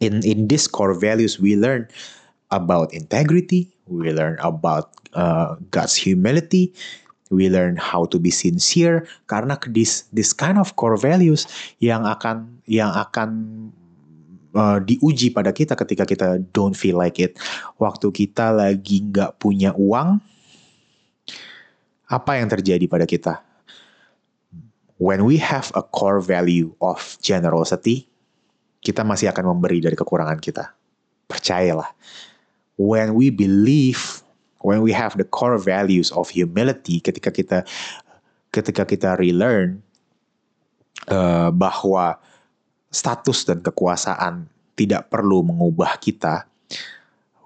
In in this core values we learn about integrity, we learn about uh, God's humility, we learn how to be sincere karena this this kind of core values yang akan yang akan uh, diuji pada kita ketika kita don't feel like it. Waktu kita lagi nggak punya uang, apa yang terjadi pada kita? When we have a core value of generosity, kita masih akan memberi dari kekurangan kita. Percayalah. When we believe, when we have the core values of humility, ketika kita ketika kita relearn uh, bahwa status dan kekuasaan tidak perlu mengubah kita.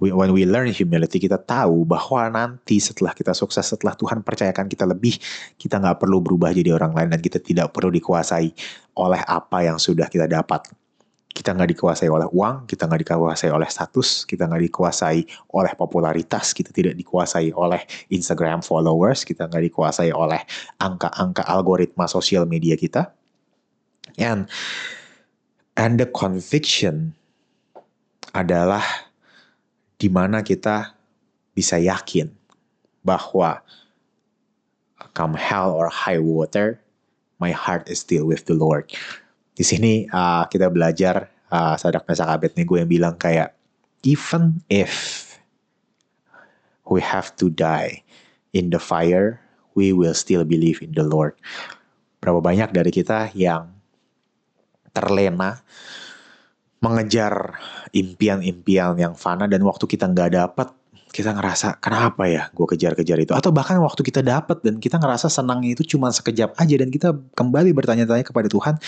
When we learn humility, kita tahu bahwa nanti setelah kita sukses, setelah Tuhan percayakan kita lebih, kita nggak perlu berubah jadi orang lain dan kita tidak perlu dikuasai oleh apa yang sudah kita dapat. Kita nggak dikuasai oleh uang, kita nggak dikuasai oleh status, kita nggak dikuasai oleh popularitas, kita tidak dikuasai oleh Instagram followers, kita nggak dikuasai oleh angka-angka algoritma sosial media kita. And And the conviction adalah di mana kita bisa yakin bahwa come hell or high water, my heart is still with the Lord. Di sini uh, kita belajar uh, Sadak Mesak Abednego yang bilang kayak even if we have to die in the fire, we will still believe in the Lord. Berapa banyak dari kita yang terlena mengejar impian-impian yang fana dan waktu kita nggak dapat kita ngerasa kenapa ya gue kejar-kejar itu atau bahkan waktu kita dapat dan kita ngerasa senangnya itu cuma sekejap aja dan kita kembali bertanya-tanya kepada Tuhan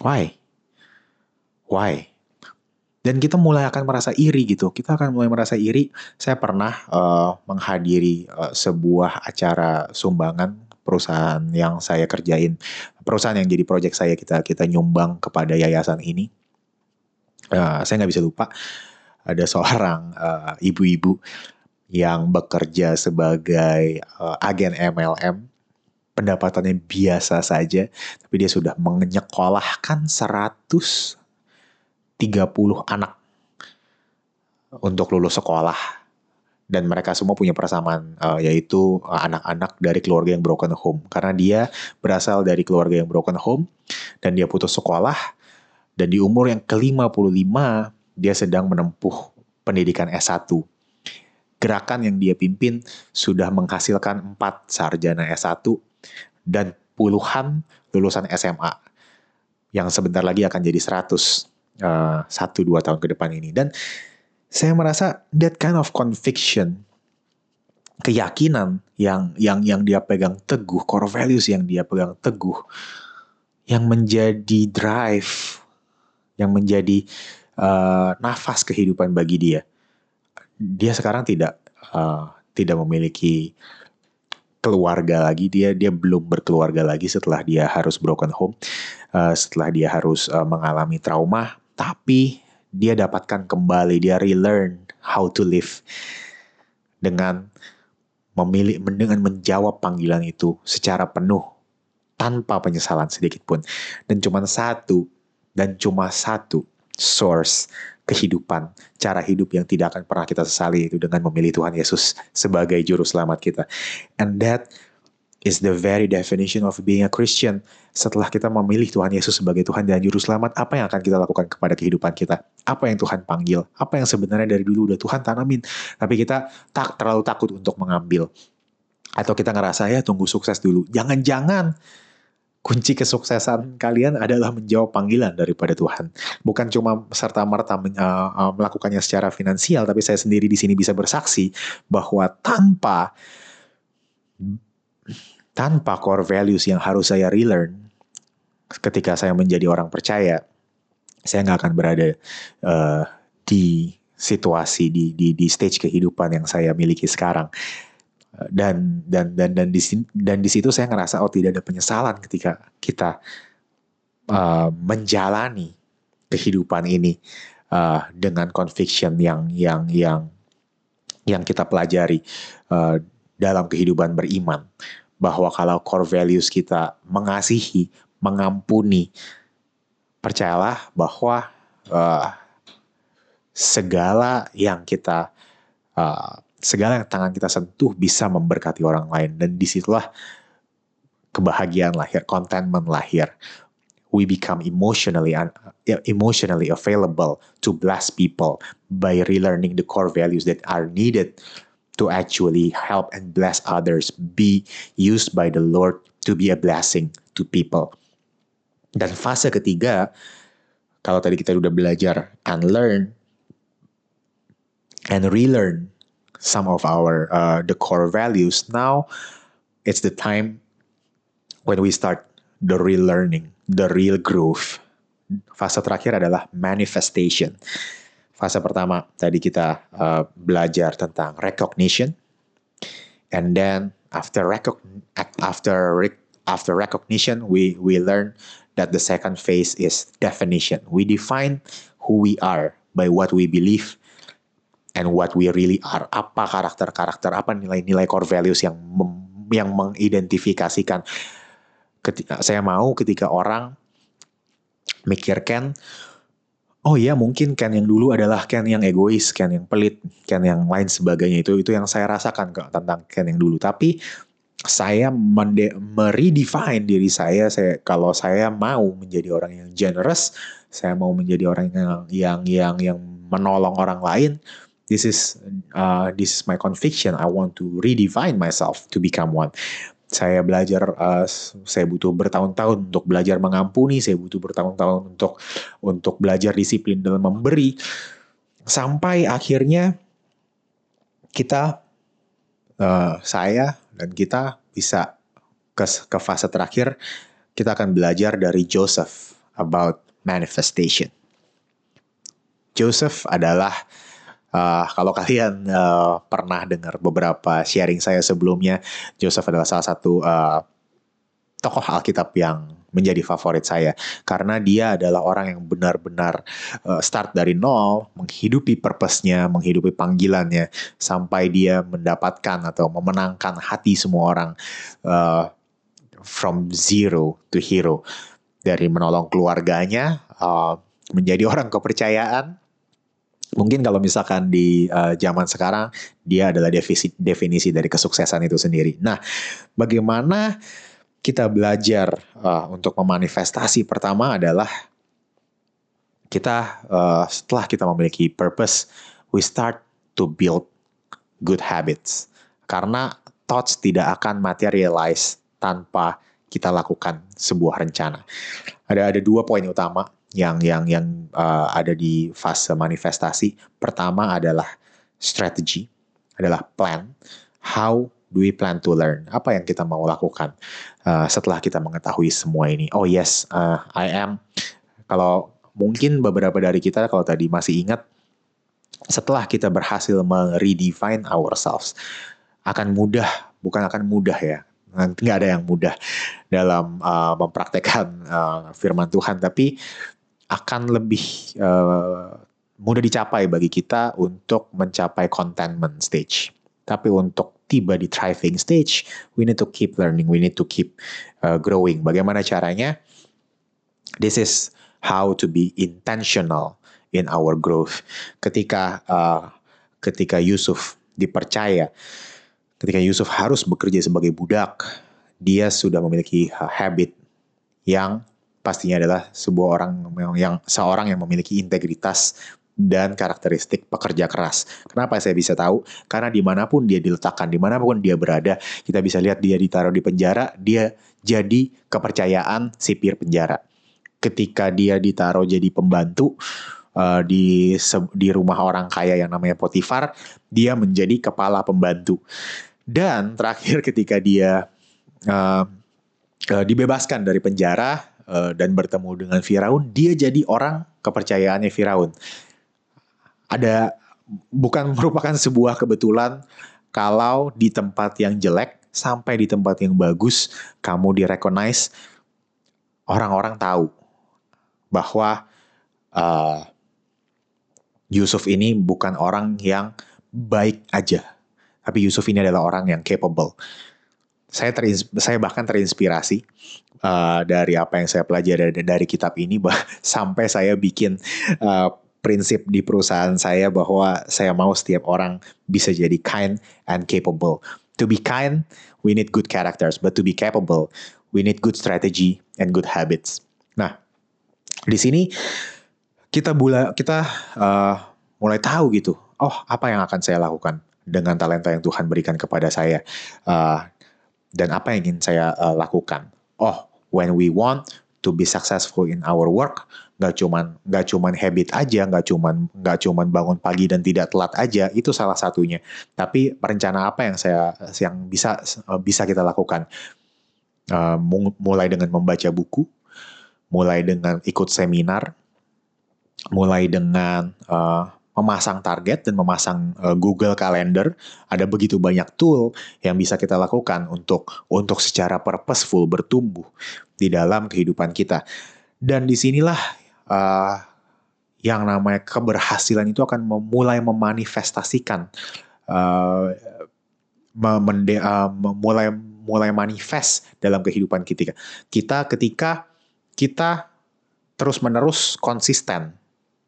why? Why? Dan kita mulai akan merasa iri gitu. Kita akan mulai merasa iri. Saya pernah uh, menghadiri uh, sebuah acara sumbangan perusahaan yang saya kerjain, perusahaan yang jadi project saya kita kita nyumbang kepada yayasan ini. Uh, saya nggak bisa lupa ada seorang uh, ibu-ibu yang bekerja sebagai uh, agen MLM pendapatannya biasa saja tapi dia sudah menyekolahkan 130 anak untuk lulus sekolah dan mereka semua punya persamaan uh, yaitu eh, anak-anak dari keluarga yang broken home karena dia berasal dari keluarga yang broken home dan dia putus sekolah dan di umur yang ke-55 dia sedang menempuh pendidikan S1. Gerakan yang dia pimpin sudah menghasilkan 4 sarjana S1 dan puluhan lulusan SMA yang sebentar lagi akan jadi 100 uh, 1 2 tahun ke depan ini. Dan saya merasa that kind of conviction keyakinan yang yang yang dia pegang teguh core values yang dia pegang teguh yang menjadi drive yang menjadi uh, nafas kehidupan bagi dia dia sekarang tidak uh, tidak memiliki keluarga lagi dia dia belum berkeluarga lagi setelah dia harus broken home uh, setelah dia harus uh, mengalami trauma tapi dia dapatkan kembali, dia relearn how to live dengan memilih dengan menjawab panggilan itu secara penuh tanpa penyesalan sedikit pun. Dan cuma satu dan cuma satu source kehidupan, cara hidup yang tidak akan pernah kita sesali itu dengan memilih Tuhan Yesus sebagai juru selamat kita. And that is the very definition of being a Christian. Setelah kita memilih Tuhan Yesus sebagai Tuhan dan Juru Selamat, apa yang akan kita lakukan kepada kehidupan kita? Apa yang Tuhan panggil? Apa yang sebenarnya dari dulu udah Tuhan tanamin? Tapi kita tak terlalu takut untuk mengambil. Atau kita ngerasa ya tunggu sukses dulu. Jangan-jangan kunci kesuksesan kalian adalah menjawab panggilan daripada Tuhan. Bukan cuma serta merta uh, uh, melakukannya secara finansial, tapi saya sendiri di sini bisa bersaksi bahwa tanpa tanpa core values yang harus saya relearn ketika saya menjadi orang percaya, saya nggak akan berada uh, di situasi di di di stage kehidupan yang saya miliki sekarang dan dan dan dan di dan di situ saya ngerasa oh tidak ada penyesalan ketika kita uh, menjalani kehidupan ini uh, dengan conviction yang yang yang yang kita pelajari uh, dalam kehidupan beriman. Bahwa kalau core values kita mengasihi, mengampuni, percayalah bahwa uh, segala yang kita uh, segala yang tangan kita sentuh bisa memberkati orang lain dan di situlah kebahagiaan lahir, contentment lahir. We become emotionally uh, emotionally available to bless people by relearning the core values that are needed to actually help and bless others, be used by the Lord to be a blessing to people. Dan fase ketiga, kalau tadi kita udah belajar unlearn and relearn some of our uh, the core values. Now it's the time when we start the real learning, the real growth. Fase terakhir adalah manifestation. Fase pertama tadi kita uh, belajar tentang recognition, and then after after after recognition, we we learn that the second phase is definition. We define who we are by what we believe and what we really are. Apa karakter-karakter, apa nilai-nilai core values yang mem, yang mengidentifikasikan ketika saya mau ketika orang mikir Ken oh iya mungkin Ken yang dulu adalah Ken yang egois, Ken yang pelit, Ken yang lain sebagainya itu itu yang saya rasakan kok tentang Ken yang dulu. Tapi saya meredefine diri saya, saya kalau saya mau menjadi orang yang generous, saya mau menjadi orang yang yang yang yang menolong orang lain, this is uh, this is my conviction. I want to redefine myself to become one. Saya belajar, uh, saya butuh bertahun-tahun untuk belajar mengampuni. Saya butuh bertahun-tahun untuk untuk belajar disiplin dalam memberi. Sampai akhirnya kita, uh, saya dan kita bisa ke, ke fase terakhir. Kita akan belajar dari Joseph about manifestation. Joseph adalah Uh, kalau kalian uh, pernah dengar beberapa sharing saya sebelumnya, Joseph adalah salah satu uh, tokoh Alkitab yang menjadi favorit saya. Karena dia adalah orang yang benar-benar uh, start dari nol, menghidupi purpose-nya, menghidupi panggilannya sampai dia mendapatkan atau memenangkan hati semua orang uh, from zero to hero. Dari menolong keluarganya uh, menjadi orang kepercayaan mungkin kalau misalkan di uh, zaman sekarang dia adalah definisi definisi dari kesuksesan itu sendiri. Nah, bagaimana kita belajar uh, untuk memanifestasi pertama adalah kita uh, setelah kita memiliki purpose, we start to build good habits. Karena thoughts tidak akan materialize tanpa kita lakukan sebuah rencana. Ada ada dua poin utama yang yang yang uh, ada di fase manifestasi. Pertama adalah strategi, adalah plan. How do we plan to learn? Apa yang kita mau lakukan uh, setelah kita mengetahui semua ini? Oh yes, uh, I am. Kalau mungkin beberapa dari kita kalau tadi masih ingat, setelah kita berhasil meredefine ourselves, akan mudah, bukan akan mudah ya, nggak ada yang mudah dalam uh, mempraktekkan uh, firman Tuhan tapi akan lebih uh, mudah dicapai bagi kita untuk mencapai contentment stage. Tapi untuk tiba di thriving stage, we need to keep learning, we need to keep uh, growing. Bagaimana caranya? This is how to be intentional in our growth. Ketika uh, ketika Yusuf dipercaya, ketika Yusuf harus bekerja sebagai budak, dia sudah memiliki habit yang pastinya adalah sebuah orang yang seorang yang memiliki integritas dan karakteristik pekerja keras. Kenapa saya bisa tahu? Karena di mana pun dia diletakkan, di mana pun dia berada, kita bisa lihat dia ditaruh di penjara, dia jadi kepercayaan sipir penjara. Ketika dia ditaruh jadi pembantu uh, di di rumah orang kaya yang namanya Potifar, dia menjadi kepala pembantu. Dan terakhir ketika dia uh, uh, dibebaskan dari penjara, uh, dan bertemu dengan Firaun, dia jadi orang kepercayaannya Firaun. Ada bukan merupakan sebuah kebetulan kalau di tempat yang jelek sampai di tempat yang bagus kamu direcognize orang-orang tahu bahwa uh, Yusuf ini bukan orang yang baik aja, tapi Yusuf ini adalah orang yang capable. Saya saya bahkan terinspirasi uh, dari apa yang saya pelajari dari, dari kitab ini, bah sampai saya bikin uh, prinsip di perusahaan saya bahwa saya mau setiap orang bisa jadi kind and capable. To be kind, we need good characters, but to be capable, we need good strategy and good habits. Nah, di sini kita bula kita uh, mulai tahu gitu. Oh, apa yang akan saya lakukan dengan talenta yang Tuhan berikan kepada saya uh, dan apa yang ingin saya uh, lakukan. Oh, when we want to be successful in our work, nggak cuman nggak cuman habit aja nggak cuman nggak cuman bangun pagi dan tidak telat aja itu salah satunya tapi rencana apa yang saya yang bisa bisa kita lakukan uh, mulai dengan membaca buku mulai dengan ikut seminar mulai dengan uh, memasang target dan memasang uh, Google Calendar ada begitu banyak tool yang bisa kita lakukan untuk untuk secara purposeful bertumbuh di dalam kehidupan kita. Dan di sinilah uh, yang namanya keberhasilan itu akan memulai memanifestasikan uh, memende, uh, mulai mulai manifest dalam kehidupan kita. Kita ketika kita terus menerus konsisten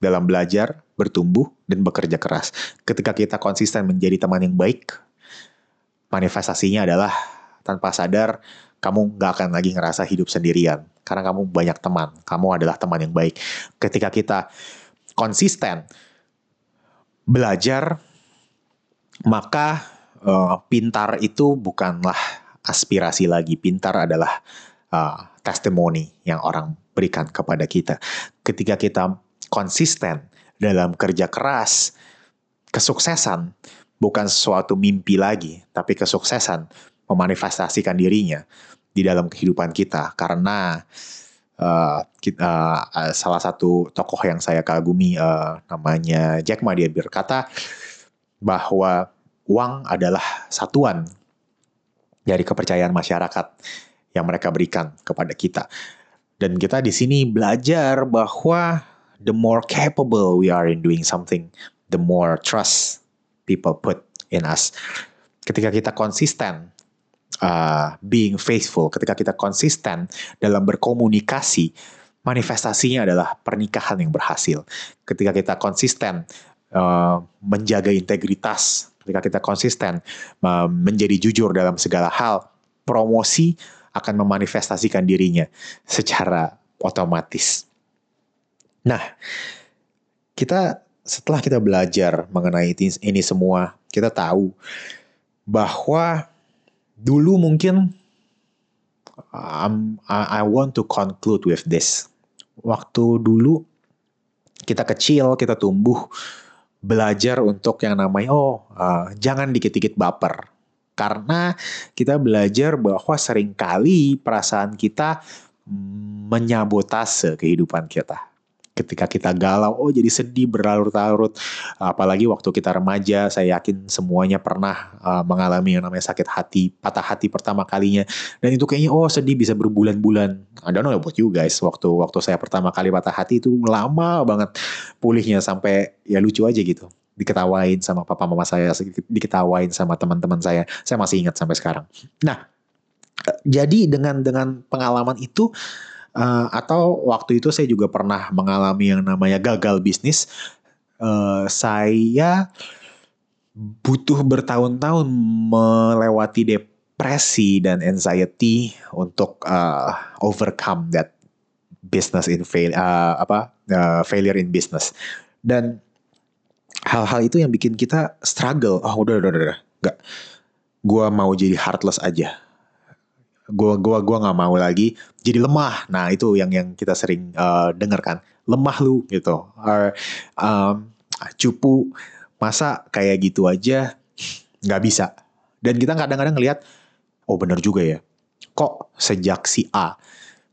dalam belajar bertumbuh dan bekerja keras ketika kita konsisten menjadi teman yang baik manifestasinya adalah tanpa sadar kamu nggak akan lagi ngerasa hidup sendirian karena kamu banyak teman, kamu adalah teman yang baik. Ketika kita konsisten belajar, maka uh, pintar itu bukanlah aspirasi lagi. Pintar adalah uh, testimoni yang orang berikan kepada kita. Ketika kita konsisten dalam kerja keras, kesuksesan bukan sesuatu mimpi lagi, tapi kesuksesan memanifestasikan dirinya di dalam kehidupan kita karena uh, kita, uh, salah satu tokoh yang saya kagumi uh, namanya Jack Ma dia berkata bahwa uang adalah satuan dari kepercayaan masyarakat yang mereka berikan kepada kita. Dan kita di sini belajar bahwa the more capable we are in doing something, the more trust people put in us. Ketika kita konsisten uh, being faithful, ketika kita konsisten dalam berkomunikasi, manifestasinya adalah pernikahan yang berhasil. Ketika kita konsisten uh, menjaga integritas, ketika kita konsisten uh, menjadi jujur dalam segala hal, promosi akan memanifestasikan dirinya secara otomatis. Nah, kita setelah kita belajar mengenai ini semua, kita tahu bahwa dulu mungkin um, I, want to conclude with this. Waktu dulu kita kecil, kita tumbuh belajar untuk yang namanya oh uh, jangan dikit-dikit baper. Karena kita belajar bahwa sering kali perasaan kita menyabotase kehidupan kita ketika kita galau, oh jadi sedih berlarut-larut. Apalagi waktu kita remaja, saya yakin semuanya pernah uh, mengalami yang namanya sakit hati, patah hati pertama kalinya. Dan itu kayaknya oh sedih bisa berbulan-bulan. I don't know about you guys. Waktu waktu saya pertama kali patah hati itu lama banget pulihnya sampai ya lucu aja gitu. Diketawain sama papa mama saya, diketawain sama teman-teman saya. Saya masih ingat sampai sekarang. Nah, jadi dengan dengan pengalaman itu Uh, atau waktu itu saya juga pernah mengalami yang namanya gagal bisnis. Uh, saya butuh bertahun-tahun melewati depresi dan anxiety untuk uh, overcome that business in fail uh, apa uh, failure in business. Dan hal-hal itu yang bikin kita struggle. Oh udah udah udah nggak. Gue mau jadi heartless aja gua gua gua nggak mau lagi jadi lemah. Nah itu yang yang kita sering uh, dengar kan. Lemah lu gitu. Or, um, cupu. Masa kayak gitu aja nggak bisa. Dan kita kadang-kadang ngelihat oh bener juga ya. Kok sejak si A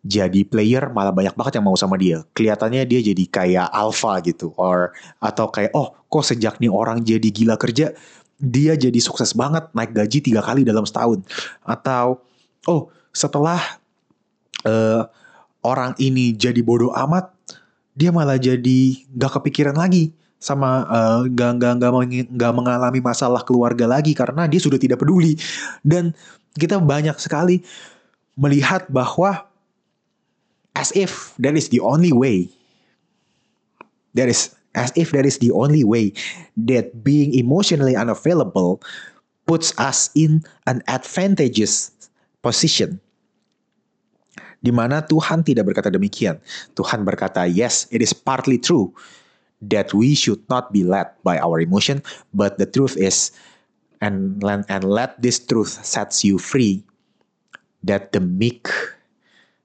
jadi player malah banyak banget yang mau sama dia. Kelihatannya dia jadi kayak alpha gitu. Or atau kayak oh kok sejak nih orang jadi gila kerja dia jadi sukses banget naik gaji tiga kali dalam setahun. Atau oh setelah uh, orang ini jadi bodoh amat dia malah jadi gak kepikiran lagi sama uh, gak, gak, gak, mengalami masalah keluarga lagi karena dia sudah tidak peduli dan kita banyak sekali melihat bahwa as if that is the only way. That is as if that is the only way that being emotionally unavailable puts us in an advantageous position. Di mana Tuhan tidak berkata demikian. Tuhan berkata, yes, it is partly true that we should not be led by our emotion, but the truth is, and, and let this truth sets you free, that the meek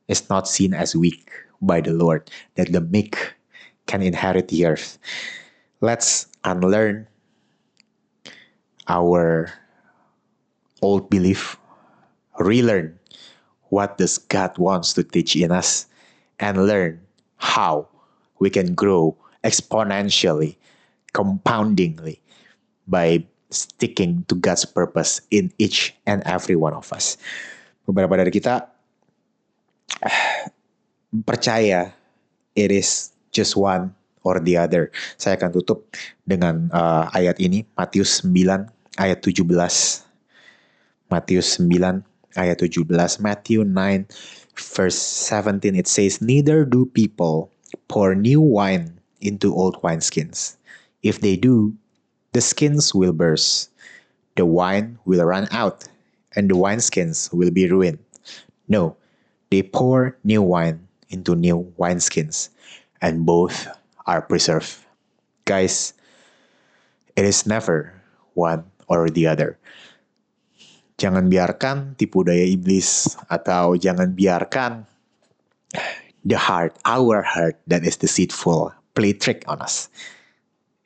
is not seen as weak by the Lord, that the meek can inherit the earth. Let's unlearn our old belief, relearn what does God wants to teach in us, and learn how we can grow exponentially, compoundingly by sticking to God's purpose in each and every one of us. Beberapa dari kita percaya it is just one or the other. Saya akan tutup dengan uh, ayat ini Matius 9 ayat 17. Matius 9 ayat 17. Matthew 9 verse 17 it says neither do people pour new wine into old wineskins. If they do, the skins will burst. The wine will run out and the wineskins will be ruined. No, they pour new wine into new wineskins, and both are preserved. Guys, it is never one or the other. Jangan biarkan tipu daya iblis atau jangan biarkan the heart, our heart that is deceitful, play trick on us.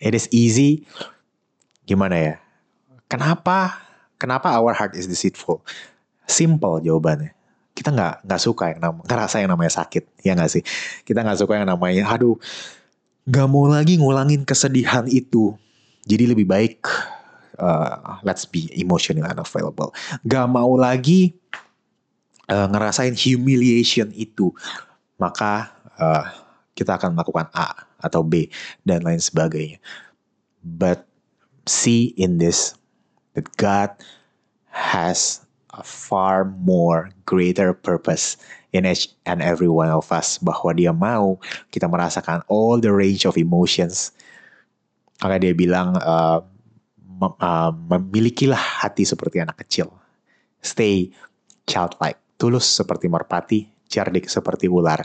It is easy. Gimana ya? Kenapa? Kenapa our heart is deceitful? Simple jawabannya kita nggak nggak suka yang namanya ngerasa yang namanya sakit ya nggak sih kita nggak suka yang namanya aduh nggak mau lagi ngulangin kesedihan itu jadi lebih baik uh, let's be emotional and available. Nggak mau lagi uh, ngerasain humiliation itu. Maka uh, kita akan melakukan A atau B dan lain sebagainya. But see in this that God has a far more greater purpose in each and every one of us. Bahwa dia mau kita merasakan all the range of emotions. Maka dia bilang uh, uh, memilikilah hati seperti anak kecil. Stay childlike. Tulus seperti merpati cerdik seperti ular.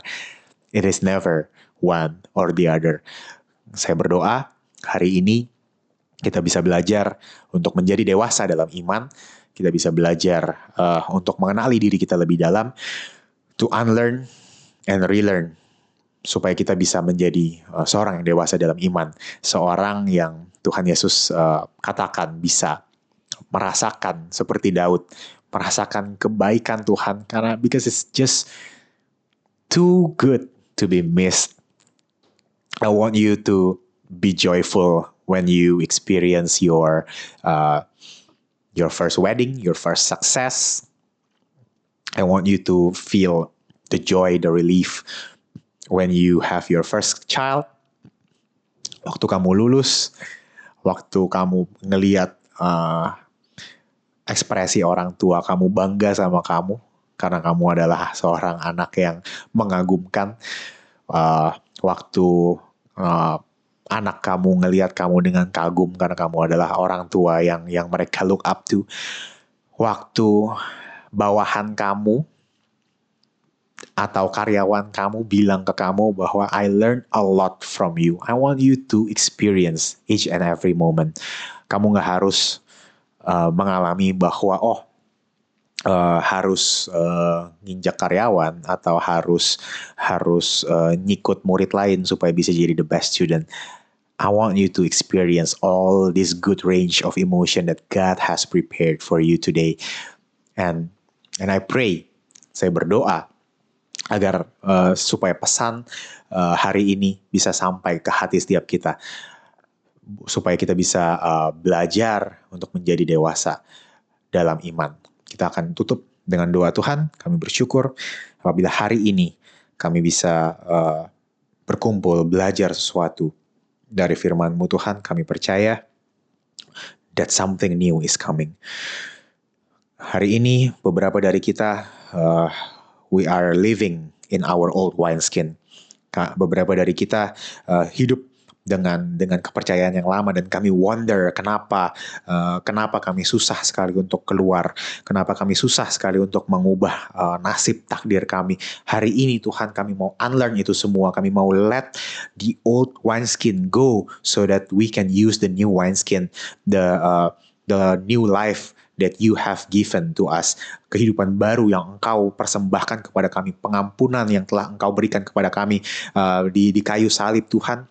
It is never one or the other. Saya berdoa hari ini kita bisa belajar untuk menjadi dewasa dalam iman. Kita bisa belajar uh, untuk mengenali diri kita lebih dalam, to unlearn and relearn, supaya kita bisa menjadi uh, seorang yang dewasa dalam iman, seorang yang Tuhan Yesus uh, katakan bisa merasakan seperti Daud, merasakan kebaikan Tuhan karena because it's just too good to be missed. I want you to be joyful when you experience your uh, your first wedding, your first success. I want you to feel the joy, the relief when you have your first child. Waktu kamu lulus, waktu kamu ngeliat uh, ekspresi orang tua kamu bangga sama kamu karena kamu adalah seorang anak yang mengagumkan. Uh, waktu uh, anak kamu ngelihat kamu dengan kagum karena kamu adalah orang tua yang yang mereka look up to. Waktu bawahan kamu atau karyawan kamu bilang ke kamu bahwa I learned a lot from you. I want you to experience each and every moment. Kamu nggak harus uh, mengalami bahwa oh uh, harus uh, nginjak karyawan atau harus harus uh, nyikut murid lain supaya bisa jadi the best student. I want you to experience all this good range of emotion that God has prepared for you today. And and I pray, saya berdoa agar uh, supaya pesan uh, hari ini bisa sampai ke hati setiap kita supaya kita bisa uh, belajar untuk menjadi dewasa dalam iman. Kita akan tutup dengan doa Tuhan. Kami bersyukur apabila hari ini kami bisa uh, berkumpul belajar sesuatu dari firman-Mu Tuhan. Kami percaya that something new is coming. Hari ini beberapa dari kita uh, we are living in our old wineskin. Beberapa dari kita uh, hidup dengan dengan kepercayaan yang lama dan kami wonder kenapa uh, kenapa kami susah sekali untuk keluar kenapa kami susah sekali untuk mengubah uh, nasib takdir kami hari ini Tuhan kami mau unlearn itu semua kami mau let the old wineskin go so that we can use the new wineskin the uh, the new life that you have given to us kehidupan baru yang engkau persembahkan kepada kami pengampunan yang telah engkau berikan kepada kami uh, di di kayu salib Tuhan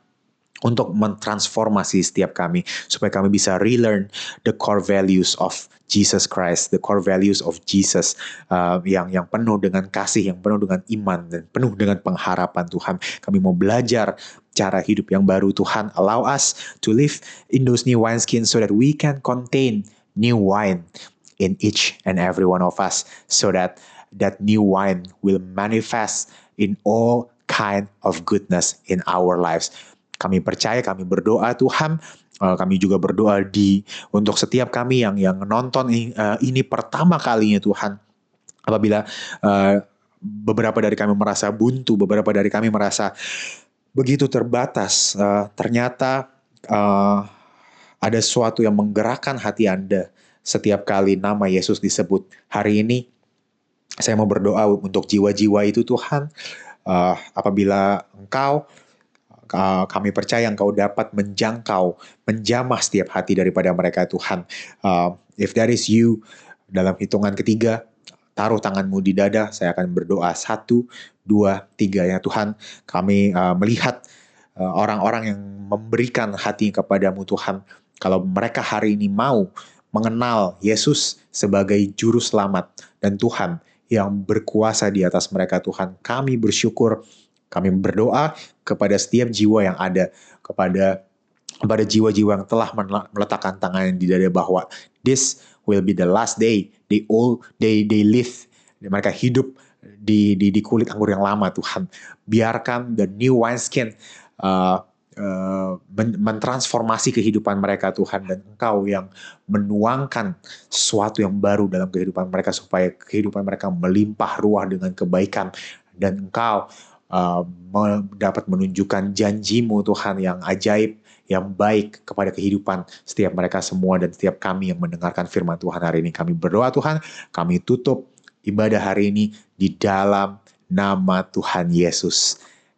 untuk mentransformasi setiap kami supaya kami bisa relearn the core values of Jesus Christ, the core values of Jesus uh, yang yang penuh dengan kasih, yang penuh dengan iman dan penuh dengan pengharapan Tuhan. Kami mau belajar cara hidup yang baru Tuhan. Allow us to live in those new wineskins so that we can contain new wine in each and every one of us so that that new wine will manifest in all kind of goodness in our lives kami percaya, kami berdoa Tuhan, uh, kami juga berdoa di untuk setiap kami yang yang nonton ini, uh, ini pertama kalinya Tuhan. Apabila uh, beberapa dari kami merasa buntu, beberapa dari kami merasa begitu terbatas, uh, ternyata uh, ada sesuatu yang menggerakkan hati Anda setiap kali nama Yesus disebut. Hari ini saya mau berdoa untuk jiwa-jiwa itu Tuhan. Uh, apabila Engkau kami percaya Engkau dapat menjangkau, menjamah setiap hati daripada mereka Tuhan. Uh, if that is you, dalam hitungan ketiga, taruh tanganmu di dada, saya akan berdoa satu, dua, tiga ya Tuhan. Kami uh, melihat orang-orang uh, yang memberikan hati kepadamu Tuhan. Kalau mereka hari ini mau mengenal Yesus sebagai juru selamat dan Tuhan yang berkuasa di atas mereka Tuhan. Kami bersyukur kami berdoa kepada setiap jiwa yang ada, kepada kepada jiwa-jiwa yang telah meletakkan tangan di dada bahwa this will be the last day they all they they live mereka hidup di di, di kulit anggur yang lama Tuhan biarkan the new wineskin uh, Uh, mentransformasi kehidupan mereka Tuhan dan Engkau yang menuangkan sesuatu yang baru dalam kehidupan mereka supaya kehidupan mereka melimpah ruah dengan kebaikan dan Engkau uh, dapat menunjukkan janjimu Tuhan yang ajaib, yang baik kepada kehidupan setiap mereka semua dan setiap kami yang mendengarkan firman Tuhan hari ini. Kami berdoa Tuhan, kami tutup ibadah hari ini di dalam nama Tuhan Yesus.